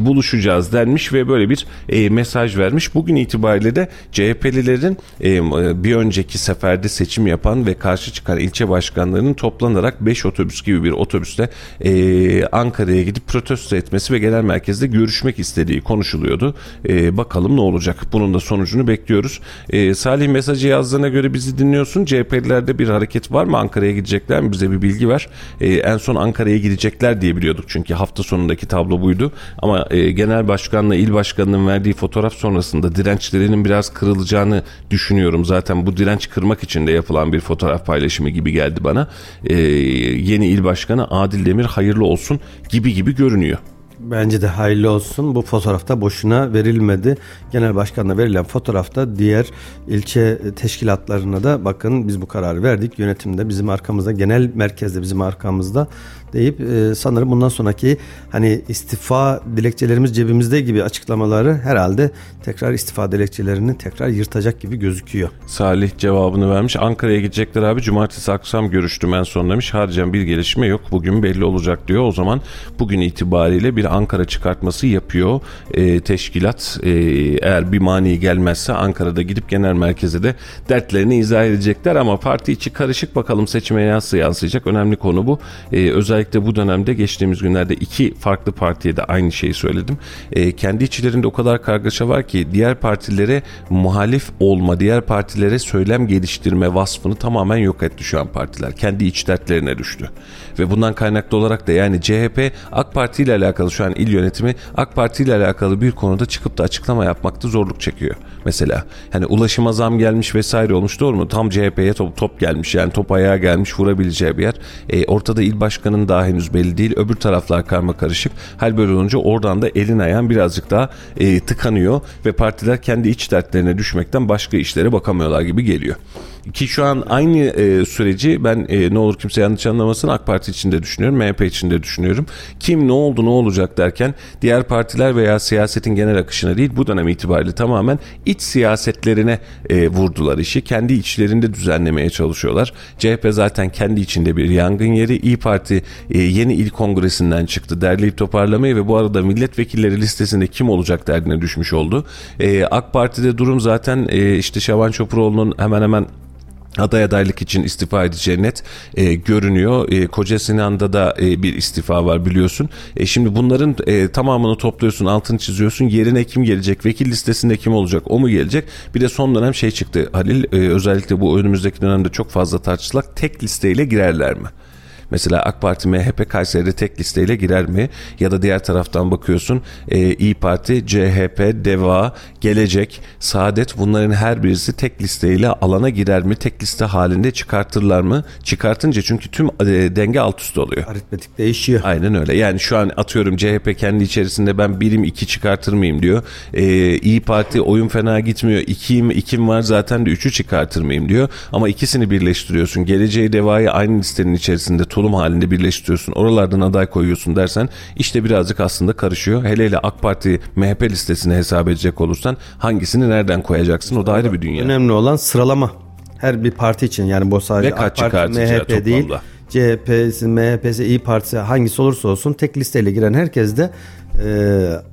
[SPEAKER 1] buluşacağız denmiş ve böyle bir e, mesaj vermiş. Bugün itibariyle de CHP'lilerin e, bir önceki seferde seçim yapan ve karşı çıkan ilçe başkanlarının toplanarak 5 otobüs gibi bir otobüste e, Ankara'ya gidip protesto etmesi ve genel merkezde görüşmek istediği konuşuluyordu. E, bakalım ne olacak? Bunun da sonucunu bekliyoruz bekliyoruz. E, Salih mesajı yazdığına göre bizi dinliyorsun. CHP'lilerde bir hareket var mı? Ankara'ya gidecekler mi? Bize bir bilgi ver. E, en son Ankara'ya gidecekler diye biliyorduk. Çünkü hafta sonundaki tablo buydu. Ama e, genel başkanla il başkanının verdiği fotoğraf sonrasında dirençlerinin biraz kırılacağını düşünüyorum. Zaten bu direnç kırmak için de yapılan bir fotoğraf paylaşımı gibi geldi bana. E, yeni il başkanı Adil Demir hayırlı olsun gibi gibi görünüyor.
[SPEAKER 2] Bence de hayırlı olsun. Bu fotoğrafta boşuna verilmedi. Genel başkanla verilen fotoğrafta diğer ilçe teşkilatlarına da bakın biz bu kararı verdik. Yönetimde bizim arkamızda, genel merkezde bizim arkamızda deyip e, sanırım bundan sonraki hani istifa dilekçelerimiz cebimizde gibi açıklamaları herhalde tekrar istifa dilekçelerini tekrar yırtacak gibi gözüküyor.
[SPEAKER 1] Salih cevabını vermiş. Ankara'ya gidecekler abi. Cumartesi akşam görüştüm en son demiş. Harcan bir gelişme yok. Bugün belli olacak diyor. O zaman bugün itibariyle bir Ankara çıkartması yapıyor e, teşkilat. E, eğer bir mani gelmezse Ankara'da gidip genel merkeze de dertlerini izah edecekler ama parti içi karışık bakalım seçime nasıl yansıyacak. Önemli konu bu. E, özellikle bu dönemde geçtiğimiz günlerde iki farklı partiye de aynı şeyi söyledim. E, kendi içlerinde o kadar kargaşa var ki diğer partilere muhalif olma, diğer partilere söylem geliştirme vasfını tamamen yok etti şu an partiler. Kendi iç dertlerine düştü. Ve bundan kaynaklı olarak da yani CHP AK Parti ile alakalı şu an il yönetimi AK Parti ile alakalı bir konuda çıkıp da açıklama yapmakta zorluk çekiyor. Mesela hani ulaşıma zam gelmiş vesaire olmuş doğru mu? Tam CHP'ye top, top gelmiş yani top ayağa gelmiş vurabileceği bir yer. E, ortada il başkanının daha henüz belli değil. Öbür taraflar karma karışık. Hal böyle olunca oradan da elin ayağın birazcık daha e, tıkanıyor ve partiler kendi iç dertlerine düşmekten başka işlere bakamıyorlar gibi geliyor. Ki şu an aynı e, süreci ben e, ne olur kimse yanlış anlamasın AK Parti için de düşünüyorum, MHP için de düşünüyorum. Kim ne oldu ne olacak derken diğer partiler veya siyasetin genel akışına değil bu dönem itibariyle tamamen iç siyasetlerine e, vurdular işi. Kendi içlerinde düzenlemeye çalışıyorlar. CHP zaten kendi içinde bir yangın yeri. İyi Parti e, yeni il kongresinden çıktı. Derleyip toparlamayı ve bu arada milletvekilleri listesinde kim olacak derdine düşmüş oldu. E, AK Parti'de durum zaten e, işte Şaban Çopuroğlu'nun hemen hemen aday adaylık için istifa edeceği net e, görünüyor. E, Koca Sinan'da da e, bir istifa var biliyorsun. E, şimdi bunların e, tamamını topluyorsun, altını çiziyorsun. Yerine kim gelecek? Vekil listesinde kim olacak? O mu gelecek? Bir de son dönem şey çıktı Halil. E, özellikle bu önümüzdeki dönemde çok fazla tartışılak tek listeyle girerler mi? Mesela AK Parti MHP Kayseri'de tek listeyle girer mi? Ya da diğer taraftan bakıyorsun e, İyi Parti, CHP, DEVA, Gelecek, Saadet bunların her birisi tek listeyle alana girer mi? Tek liste halinde çıkartırlar mı? Çıkartınca çünkü tüm e, denge alt üst oluyor.
[SPEAKER 2] Aritmetik değişiyor.
[SPEAKER 1] Aynen öyle. Yani şu an atıyorum CHP kendi içerisinde ben birim iki çıkartır mıyım diyor. Ee, İyi Parti oyun fena gitmiyor. İkiyim, ikim var zaten de üçü çıkartır mıyım diyor. Ama ikisini birleştiriyorsun. Geleceği devayı aynı listenin içerisinde tulum halinde birleştiriyorsun. Oralardan aday koyuyorsun dersen işte birazcık aslında karışıyor. Hele hele AK Parti MHP listesini hesap edecek olursan hangisini nereden koyacaksın o da ayrı bir dünya.
[SPEAKER 2] Önemli olan sıralama. Her bir parti için yani bu sadece
[SPEAKER 1] Ve
[SPEAKER 2] AK Parti, MHP değil.
[SPEAKER 1] toplamda.
[SPEAKER 2] CHP'si, MHP'si, İyi Partisi hangisi olursa olsun tek listeyle giren herkes de e,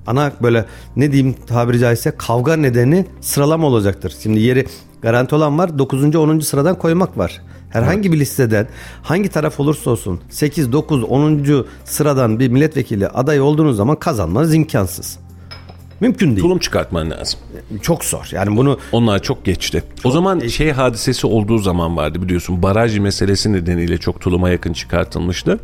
[SPEAKER 2] ana böyle ne diyeyim tabiri caizse kavga nedeni sıralama olacaktır. Şimdi yeri garanti olan var 9. 10. sıradan koymak var. Herhangi bir listeden hangi taraf olursa olsun 8, 9, 10. sıradan bir milletvekili aday olduğunuz zaman kazanmanız imkansız. Mümkün değil.
[SPEAKER 1] Tulum çıkartman lazım.
[SPEAKER 2] Çok zor. Yani bunu
[SPEAKER 1] Onlar çok geçti. o zaman şey hadisesi olduğu zaman vardı biliyorsun. Baraj meselesi nedeniyle çok tuluma yakın çıkartılmıştı.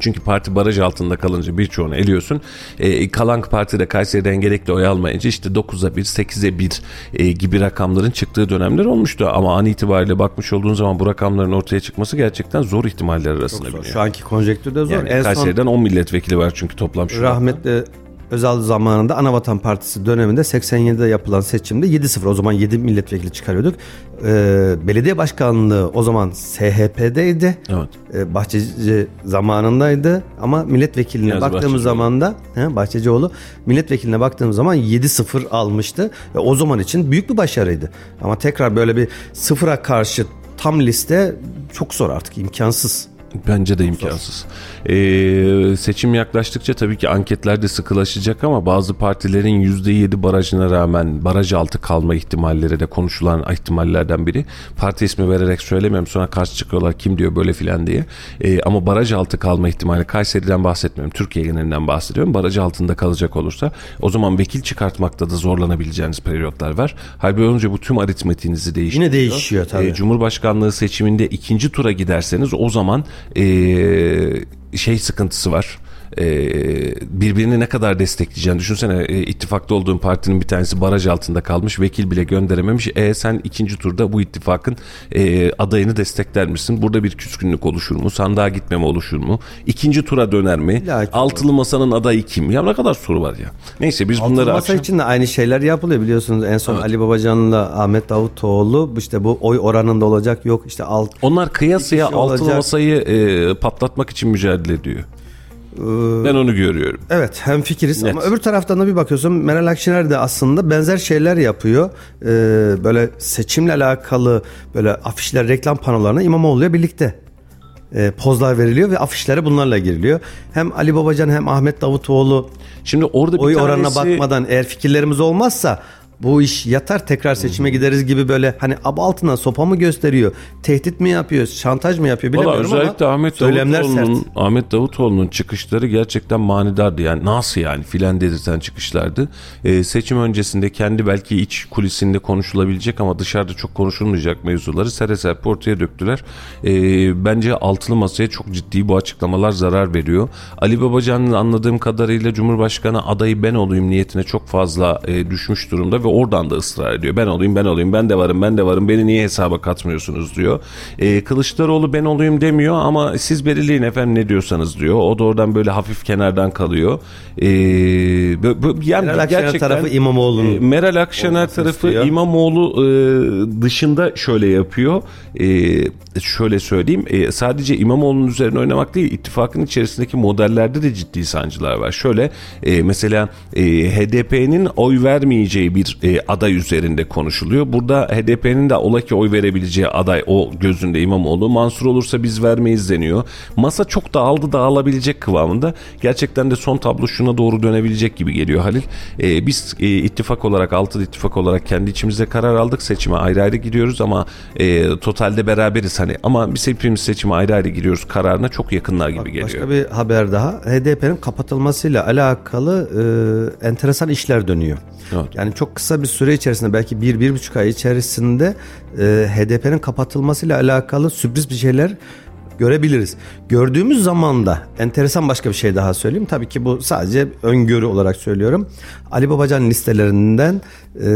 [SPEAKER 1] Çünkü parti baraj altında kalınca birçoğunu eliyorsun. Ee, kalan partide Kayseri'den gerekli oy almayınca işte 9'a 1, 8'e 1 e, gibi rakamların çıktığı dönemler olmuştu. Ama an itibariyle bakmış olduğun zaman bu rakamların ortaya çıkması gerçekten zor ihtimaller arasında biniyor.
[SPEAKER 2] şu anki konjektürde zor.
[SPEAKER 1] Yani
[SPEAKER 2] en son
[SPEAKER 1] Kayseri'den 10 milletvekili var çünkü toplam şu
[SPEAKER 2] rahmetli Özal zamanında Anavatan Partisi döneminde 87'de yapılan seçimde 7-0 o zaman 7 milletvekili çıkarıyorduk. Ee, belediye başkanlığı o zaman SHP'deydi.
[SPEAKER 1] Evet.
[SPEAKER 2] Ee, Bahçeci zamanındaydı ama milletvekiline
[SPEAKER 1] Niyazi
[SPEAKER 2] baktığımız zaman da he, Bahçecioğlu milletvekiline baktığımız zaman 7-0 almıştı. Ve o zaman için büyük bir başarıydı. Ama tekrar böyle bir sıfıra karşı tam liste çok zor artık imkansız.
[SPEAKER 1] Bence de imkansız. Ee, seçim yaklaştıkça tabii ki anketler de sıkılaşacak ama bazı partilerin %7 barajına rağmen baraj altı kalma ihtimalleri de konuşulan ihtimallerden biri. Parti ismi vererek söylemiyorum sonra karşı çıkıyorlar kim diyor böyle filan diye. Ee, ama baraj altı kalma ihtimali Kayseri'den bahsetmiyorum. Türkiye genelinden bahsediyorum. Baraj altında kalacak olursa o zaman vekil çıkartmakta da zorlanabileceğiniz periyotlar var. Halbuki olunca bu tüm aritmetiğinizi değiştiriyor.
[SPEAKER 2] Yine değişiyor tabii.
[SPEAKER 1] Ee, Cumhurbaşkanlığı seçiminde ikinci tura giderseniz o zaman eee, şey sıkıntısı var. Eee, birbirini ne kadar destekleyeceğini. Düşünsene e, ittifakta olduğun partinin bir tanesi baraj altında kalmış vekil bile gönderememiş. E sen ikinci turda bu ittifakın e, adayını destekler misin burada bir küskünlük oluşur mu? Sandığa gitmeme oluşur mu? İkinci tura döner mi?
[SPEAKER 2] İlla ki
[SPEAKER 1] altılı masanın adayı kim? Ya ne kadar soru var ya. Neyse biz bunları
[SPEAKER 2] Masa
[SPEAKER 1] akşam
[SPEAKER 2] için de aynı şeyler yapılıyor biliyorsunuz. En son Ali Babacan'la Ahmet Davutoğlu işte bu oy oranında olacak yok işte alt
[SPEAKER 1] onlar kıyasıya altılı
[SPEAKER 2] olacak.
[SPEAKER 1] masayı e, patlatmak için mücadele ediyor ben onu görüyorum
[SPEAKER 2] Evet hem fikiriz
[SPEAKER 1] Net.
[SPEAKER 2] ama öbür taraftan da bir bakıyorsun Meral Akşener de aslında benzer şeyler yapıyor. Ee, böyle seçimle alakalı böyle afişler reklam panolarına İmamoğlu'yla birlikte e, pozlar veriliyor ve afişlere bunlarla giriliyor. Hem Ali Babacan hem Ahmet Davutoğlu
[SPEAKER 1] Şimdi orada bir
[SPEAKER 2] oy
[SPEAKER 1] tanesi,
[SPEAKER 2] oranına bakmadan eğer fikirlerimiz olmazsa bu iş yatar tekrar seçime gideriz gibi böyle hani ab altına sopa mı gösteriyor, tehdit mi yapıyor, şantaj mı yapıyor bilemiyorum
[SPEAKER 1] özellikle
[SPEAKER 2] ama
[SPEAKER 1] Ahmet Davutoğlu'nun. Ahmet Davutoğlu'nun çıkışları gerçekten manidardı. Yani nasıl yani filan dedirten çıkışlardı. Ee, seçim öncesinde kendi belki iç kulisinde konuşulabilecek ama dışarıda çok konuşulmayacak mevzuları sere serpe ortaya döktüler. Ee, bence altılı masaya çok ciddi bu açıklamalar zarar veriyor. Ali Babacan'ın anladığım kadarıyla Cumhurbaşkanı adayı ben olayım niyetine çok fazla e, düşmüş durumda ve oradan da ısrar ediyor. Ben olayım ben olayım ben de varım ben de varım beni niye hesaba katmıyorsunuz diyor. E, Kılıçdaroğlu ben olayım demiyor ama siz belirleyin efendim ne diyorsanız diyor. O da oradan böyle hafif kenardan kalıyor. E, bö- bö- yani
[SPEAKER 2] Meral Akşener
[SPEAKER 1] gerçekten,
[SPEAKER 2] tarafı İmamoğlu'nun
[SPEAKER 1] e, Meral Akşener tarafı
[SPEAKER 2] istiyor.
[SPEAKER 1] İmamoğlu e, dışında şöyle yapıyor. E, şöyle söyleyeyim. E, sadece İmamoğlu'nun üzerine oynamak değil, ittifakın içerisindeki modellerde de ciddi sancılar var. Şöyle e, mesela e, HDP'nin oy vermeyeceği bir e, aday üzerinde konuşuluyor. Burada HDP'nin de ola ki oy verebileceği aday o gözünde İmamoğlu. Mansur olursa biz vermeyiz deniyor. Masa çok dağıldı dağılabilecek kıvamında. Gerçekten de son tablo şuna doğru dönebilecek gibi geliyor Halil. E, biz e, ittifak olarak, altılı ittifak olarak kendi içimizde karar aldık. Seçime ayrı ayrı gidiyoruz ama e, totalde beraberiz hani. Ama biz hepimiz seçime ayrı ayrı giriyoruz kararına çok yakınlar gibi geliyor.
[SPEAKER 2] Başka bir haber daha. HDP'nin kapatılmasıyla alakalı e, enteresan işler dönüyor.
[SPEAKER 1] Evet.
[SPEAKER 2] Yani çok kısa bir süre içerisinde belki bir, bir buçuk ay içerisinde e, HDP'nin kapatılmasıyla alakalı sürpriz bir şeyler görebiliriz. Gördüğümüz zaman da enteresan başka bir şey daha söyleyeyim. Tabii ki bu sadece öngörü olarak söylüyorum. Ali Babacan listelerinden e,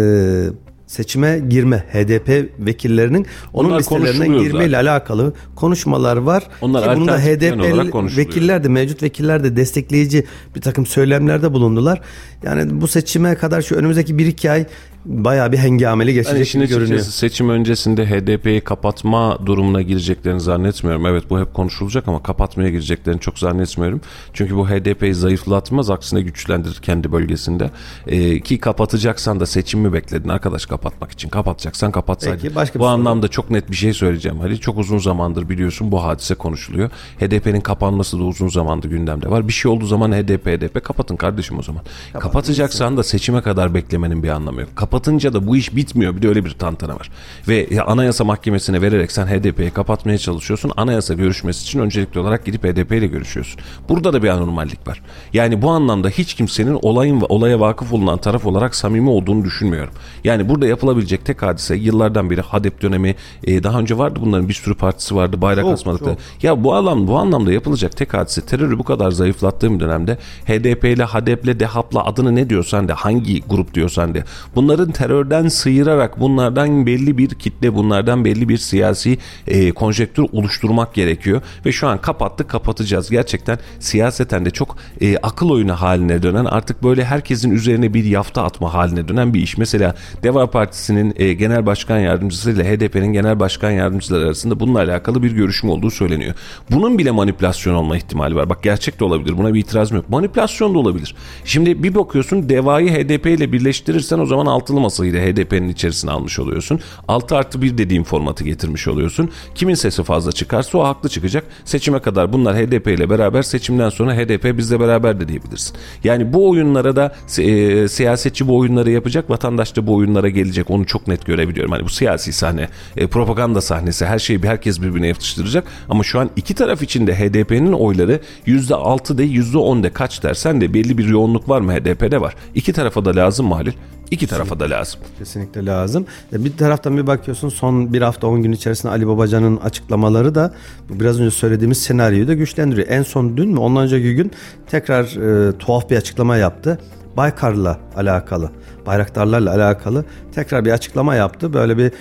[SPEAKER 2] seçime girme HDP vekillerinin onun
[SPEAKER 1] Bunlar konuşuluyor
[SPEAKER 2] girmeyle
[SPEAKER 1] zaten.
[SPEAKER 2] alakalı konuşmalar var.
[SPEAKER 1] Onlar
[SPEAKER 2] Ki bunu da HDP vekiller de mevcut vekiller de destekleyici bir takım söylemlerde bulundular. Yani bu seçime kadar şu önümüzdeki 1-2 ay bayağı bir hengameli geçecek gibi görünüyor.
[SPEAKER 1] seçim öncesinde HDP'yi kapatma durumuna gireceklerini zannetmiyorum. Evet bu hep konuşulacak ama kapatmaya gireceklerini çok zannetmiyorum. Çünkü bu HDP'yi zayıflatmaz aksine güçlendirir kendi bölgesinde. Ee, ki kapatacaksan da seçim mi bekledin arkadaş kapatmak için? Kapatacaksan kapatsaydın.
[SPEAKER 2] Peki, başka
[SPEAKER 1] bu
[SPEAKER 2] soru.
[SPEAKER 1] anlamda çok net bir şey söyleyeceğim. Ali çok uzun zamandır biliyorsun bu hadise konuşuluyor. HDP'nin kapanması da uzun zamandır gündemde var. Bir şey olduğu zaman HDP HDP kapatın kardeşim o zaman. Kapatacaksan da seçime kadar beklemenin bir anlamı yok. Kapatınca da bu iş bitmiyor. Bir de öyle bir tantana var. Ve ya Anayasa Mahkemesi'ne vererek sen HDP'yi kapatmaya çalışıyorsun. Anayasa görüşmesi için öncelikli olarak gidip HDP ile görüşüyorsun. Burada da bir anormallik var. Yani bu anlamda hiç kimsenin olayın olaya vakıf olunan taraf olarak samimi olduğunu düşünmüyorum. Yani burada yapılabilecek tek hadise yıllardan beri HADEP dönemi e, daha önce vardı bunların bir sürü partisi vardı bayrak
[SPEAKER 2] Çok,
[SPEAKER 1] asmadıkları.
[SPEAKER 2] çok.
[SPEAKER 1] Ya bu alan bu anlamda yapılacak tek hadise terörü bu kadar zayıflattığım dönemde HDP ile HADEP'le DEHAP'la adını ne diyorsan de hangi grup diyorsan de bunların terörden sıyırarak bunlardan belli bir kitle bunlardan belli bir siyasi e, konjektür oluşturmak gerekiyor ve şu an kapattık kapatacağız gerçekten siyaseten de çok e, akıl oyunu haline dönen artık böyle herkesin üzerine bir yafta atma haline dönen bir iş. Mesela Deva Partisi'nin e, genel başkan yardımcısı ile HDP'nin genel başkan yardımcıları arasında bununla alakalı bir görüşme olduğu söyleniyor. Bunun bile manipülasyon olma ihtimali var. Bak gerçek de olabilir. Buna bir itirazım yok. Manipülasyon da olabilir. Şimdi bir bakıyorsun Deva'yı HDP ile birleştirirsen o zaman altılı masayı HDP'nin içerisine almış oluyorsun. 6 artı 1 dediğim formatı getirmiş oluyorsun. Kimin sesi fazla çıkarsa o haklı çıkacak. Seçime kadar bunlar HDP ile beraber seçimden sonra HDP bizle beraber de diyebilirsin. Yani bu oyunlara da e, siyasetçi bu oyunları yapacak. Vatandaş da bu oyunlara gelecek. Onu çok net görebiliyorum. Hani bu siyasi sahne, e, propaganda sahnesi her şeyi herkes birbirine yapıştıracak. Ama şu an iki taraf içinde HDP'nin oyları %6 de %10 de kaç dersen de belli bir yoğunluk var mı HDP'de var. İki tarafa da lazım mı Halil? İki tarafa da lazım.
[SPEAKER 2] Kesinlikle lazım. E, Bir taraftan bir bakıyorsun son bir hafta 10 gün içerisinde Ali Babacan'ın açıklamaları da bu biraz önce söylediğimiz senaryoyu da güçlendiriyor. En son dün mü ondan önceki gün tekrar e, tuhaf bir açıklama yaptı. Baykar'la alakalı, bayraktarlarla alakalı tekrar bir açıklama yaptı. Böyle bir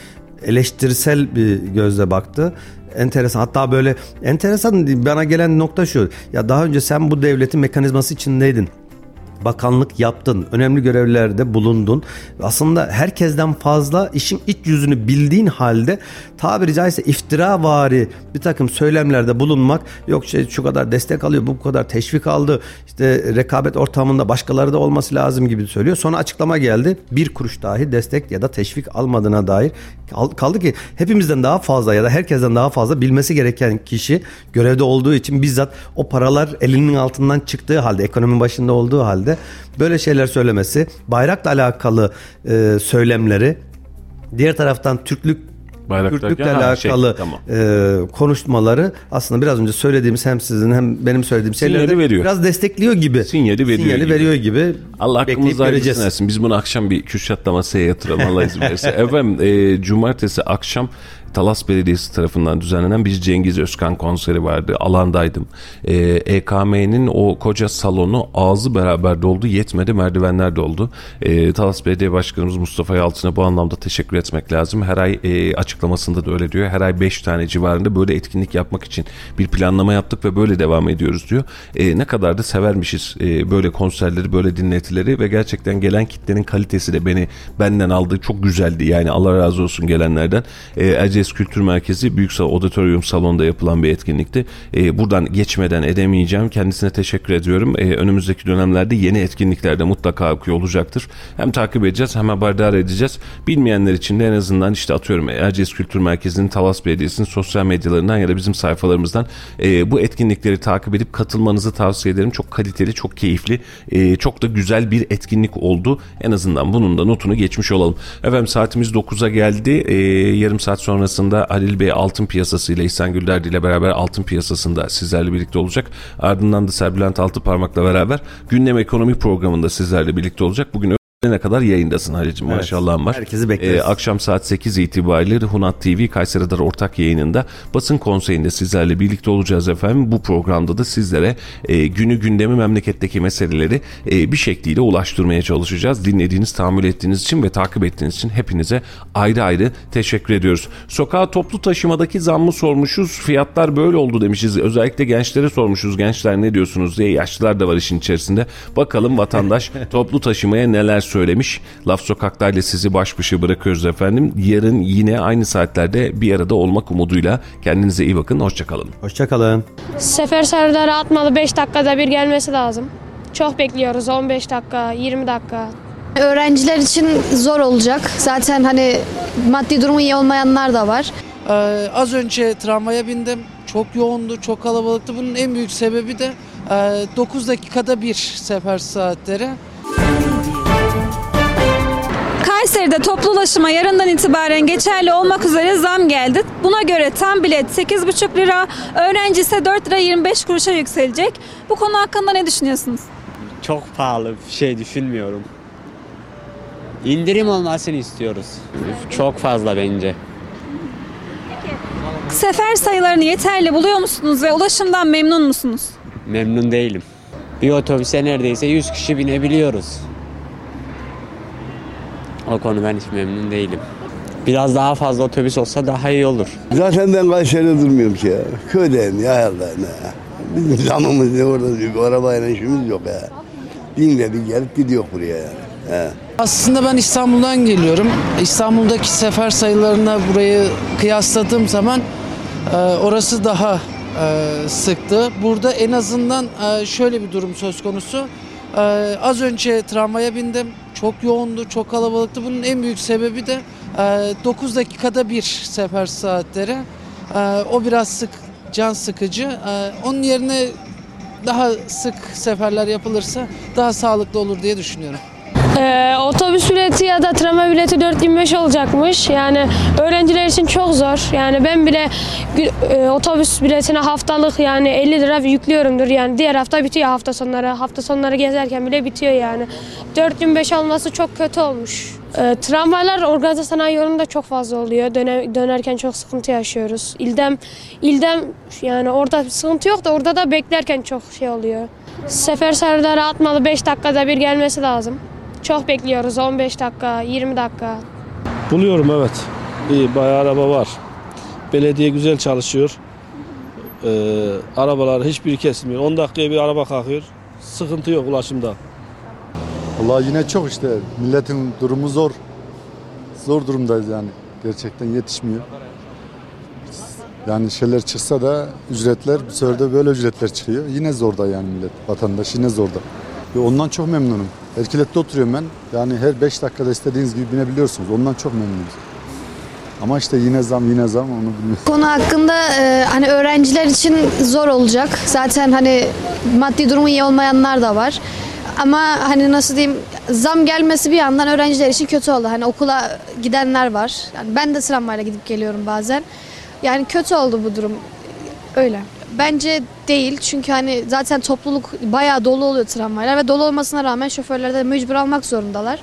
[SPEAKER 2] eleştirisel bir gözle baktı. Enteresan. Hatta böyle enteresan bana gelen nokta şu. Ya daha önce sen bu devletin mekanizması içindeydin bakanlık yaptın, önemli görevlerde bulundun. Aslında herkesten fazla işin iç yüzünü bildiğin halde tabiri caizse iftiravari bir takım söylemlerde bulunmak yok şey şu kadar destek alıyor, bu kadar teşvik aldı, işte rekabet ortamında başkaları da olması lazım gibi söylüyor. Sonra açıklama geldi. Bir kuruş dahi destek ya da teşvik almadığına dair Kal- kaldı ki hepimizden daha fazla ya da herkesten daha fazla bilmesi gereken kişi görevde olduğu için bizzat o paralar elinin altından çıktığı halde ekonominin başında olduğu halde böyle şeyler söylemesi bayrakla alakalı e, söylemleri diğer taraftan Türklük
[SPEAKER 1] Bayrak
[SPEAKER 2] Kürtlükle
[SPEAKER 1] derken, şey,
[SPEAKER 2] alakalı
[SPEAKER 1] tamam.
[SPEAKER 2] e, konuşmaları aslında biraz önce söylediğimiz hem sizin hem benim söylediğim şeyleri
[SPEAKER 1] veriyor.
[SPEAKER 2] biraz destekliyor gibi.
[SPEAKER 1] Sinyali veriyor
[SPEAKER 2] Sinyali
[SPEAKER 1] gibi.
[SPEAKER 2] veriyor gibi.
[SPEAKER 1] Allah
[SPEAKER 2] göreceğiz.
[SPEAKER 1] hayırlısını versin. Biz bunu akşam bir Kürşat'la masaya yatıralım Allah izin verirse. Efendim e, cumartesi akşam Talas Belediyesi tarafından düzenlenen bir Cengiz Özkan konseri vardı. Alandaydım. E, EKM'nin o koca salonu ağzı beraber doldu. Yetmedi merdivenler doldu. E, Talas Belediye Başkanımız Mustafa Yalçın'a bu anlamda teşekkür etmek lazım. Her ay e, açıklamasında da öyle diyor. Her ay 5 tane civarında böyle etkinlik yapmak için bir planlama yaptık ve böyle devam ediyoruz diyor. E, ne kadar da severmişiz e, böyle konserleri, böyle dinletileri ve gerçekten gelen kitlenin kalitesi de beni benden aldı. Çok güzeldi yani Allah razı olsun gelenlerden. E, Erciyes Kültür Merkezi Büyük Auditorium Salon'da yapılan bir etkinlikti. E, buradan geçmeden edemeyeceğim. Kendisine teşekkür ediyorum. E, önümüzdeki dönemlerde yeni etkinliklerde mutlaka okuyor olacaktır. Hem takip edeceğiz hem haberdar edeceğiz. Bilmeyenler için de en azından işte atıyorum Erciyes Kültür Merkezi'nin Talas Belediyesi'nin sosyal medyalarından ya da bizim sayfalarımızdan e, bu etkinlikleri takip edip katılmanızı tavsiye ederim. Çok kaliteli, çok keyifli, e, çok da güzel bir etkinlik oldu. En azından bunun da notunu geçmiş olalım. Efendim saatimiz 9'a geldi. E, yarım saat sonrasında Halil Bey altın piyasası ile İhsan Gülderdi ile beraber altın piyasasında sizlerle birlikte olacak. Ardından da Serbülent Altıparmak'la beraber gündem ekonomi programında sizlerle birlikte olacak. Bugün ne kadar yayındasın Halicim
[SPEAKER 2] Evet.
[SPEAKER 1] maşallah var.
[SPEAKER 2] Herkesi bekleriz.
[SPEAKER 1] Ee, akşam saat 8 itibariyle Hunat TV Kayseri Radar ortak yayınında basın konseyinde sizlerle birlikte olacağız efendim. Bu programda da sizlere e, günü gündemi memleketteki meseleleri e, bir şekliyle ulaştırmaya çalışacağız. Dinlediğiniz, tahammül ettiğiniz için ve takip ettiğiniz için hepinize ayrı ayrı teşekkür ediyoruz. Sokağa toplu taşımadaki zammı sormuşuz. Fiyatlar böyle oldu demişiz. Özellikle gençlere sormuşuz. Gençler ne diyorsunuz diye. Yaşlılar da var işin içerisinde. Bakalım vatandaş toplu taşımaya neler söylemiş. Laf sokaklarla sizi baş başa bırakıyoruz efendim. Yarın yine aynı saatlerde bir arada olmak umuduyla kendinize iyi bakın. Hoşçakalın.
[SPEAKER 2] Hoşçakalın.
[SPEAKER 3] Sefer serdarı atmalı 5 dakikada bir gelmesi lazım. Çok bekliyoruz 15 dakika, 20 dakika.
[SPEAKER 4] Öğrenciler için zor olacak. Zaten hani maddi durumu iyi olmayanlar da var.
[SPEAKER 5] Ee, az önce tramvaya bindim. Çok yoğundu, çok kalabalıktı. Bunun en büyük sebebi de e, 9 dakikada bir sefer saatleri.
[SPEAKER 6] Kayseri'de toplu ulaşıma yarından itibaren geçerli olmak üzere zam geldi. Buna göre tam bilet 8,5 lira, öğrenci ise 4 lira 25 kuruşa yükselecek. Bu konu hakkında ne düşünüyorsunuz?
[SPEAKER 7] Çok pahalı bir şey düşünmüyorum. İndirim olmasını istiyoruz. Çok fazla bence.
[SPEAKER 6] Sefer sayılarını yeterli buluyor musunuz ve ulaşımdan memnun musunuz?
[SPEAKER 7] Memnun değilim. Bir otobüse neredeyse 100 kişi binebiliyoruz. O konudan hiç memnun değilim. Biraz daha fazla otobüs olsa daha iyi olur.
[SPEAKER 8] Zaten ben Kayseri'de durmuyorum ki ya. Köydeyim ya. Ne? Bizim zamımız ne orada yok. Arabayla işimiz yok ya. Binle bir gelip gidiyor buraya yani. He.
[SPEAKER 5] Aslında ben İstanbul'dan geliyorum. İstanbul'daki sefer sayılarına burayı kıyasladığım zaman e, orası daha e, sıktı. Burada en azından e, şöyle bir durum söz konusu. E, az önce tramvaya bindim. Çok yoğundu, çok kalabalıktı. Bunun en büyük sebebi de e, 9 dakikada bir sefer saatleri. E, o biraz sık can sıkıcı. E, onun yerine daha sık seferler yapılırsa daha sağlıklı olur diye düşünüyorum.
[SPEAKER 3] Ee, otobüs bileti ya da tramvay bileti 4.25 olacakmış. Yani öğrenciler için çok zor. Yani ben bile e, otobüs biletine haftalık yani 50 lira yüklüyorumdur. Yani diğer hafta bitiyor hafta sonları. Hafta sonları gezerken bile bitiyor yani. 4.25 olması çok kötü olmuş. Ee, tramvaylar organize sanayi yolunda çok fazla oluyor. Döne- dönerken çok sıkıntı yaşıyoruz. İldem, İldem yani orada sıkıntı yok da orada da beklerken çok şey oluyor. Sefer serdarı atmalı 5 dakikada bir gelmesi lazım. Çok bekliyoruz 15 dakika, 20 dakika.
[SPEAKER 9] Buluyorum evet. İyi bayağı araba var. Belediye güzel çalışıyor. Ee, arabalar hiçbir kesilmiyor. 10 dakikaya bir araba kalkıyor. Sıkıntı yok ulaşımda.
[SPEAKER 10] Vallahi yine çok işte milletin durumu zor. Zor durumdayız yani. Gerçekten yetişmiyor. Yani şeyler çıksa da ücretler bu sefer de böyle ücretler çıkıyor. Yine zorda yani millet. Vatandaş yine zorda. Ve ondan çok memnunum. Erkilet'te oturuyorum ben. Yani her 5 dakikada istediğiniz gibi binebiliyorsunuz. Ondan çok memnunuz. Ama işte yine zam yine zam onu bilmiyorum.
[SPEAKER 4] Konu hakkında e, hani öğrenciler için zor olacak. Zaten hani maddi durumu iyi olmayanlar da var. Ama hani nasıl diyeyim zam gelmesi bir yandan öğrenciler için kötü oldu. Hani okula gidenler var. Yani ben de tramvayla gidip geliyorum bazen. Yani kötü oldu bu durum. Öyle. Bence değil çünkü hani zaten topluluk bayağı dolu oluyor tramvaylar ve dolu olmasına rağmen şoförler de mecbur almak zorundalar.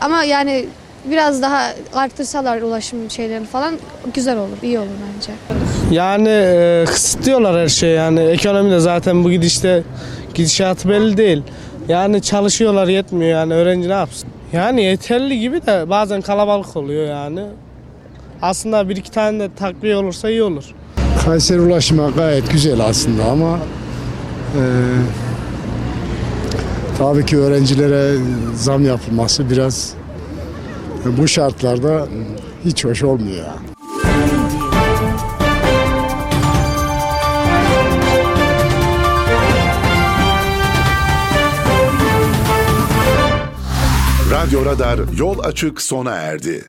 [SPEAKER 4] Ama yani biraz daha arttırsalar ulaşım şeylerini falan güzel olur, iyi olur bence.
[SPEAKER 9] Yani e, kısıtlıyorlar her şeyi yani. Ekonomi de zaten bu gidişte gidişatı belli değil. Yani çalışıyorlar yetmiyor yani öğrenci ne yapsın? Yani yeterli gibi de bazen kalabalık oluyor yani. Aslında bir iki tane de takviye olursa iyi olur.
[SPEAKER 10] Kayseri ulaşıma gayet güzel aslında ama e, tabii ki öğrencilere zam yapılması biraz e, bu şartlarda hiç hoş olmuyor. Yani.
[SPEAKER 11] Radyo Radar yol açık sona erdi.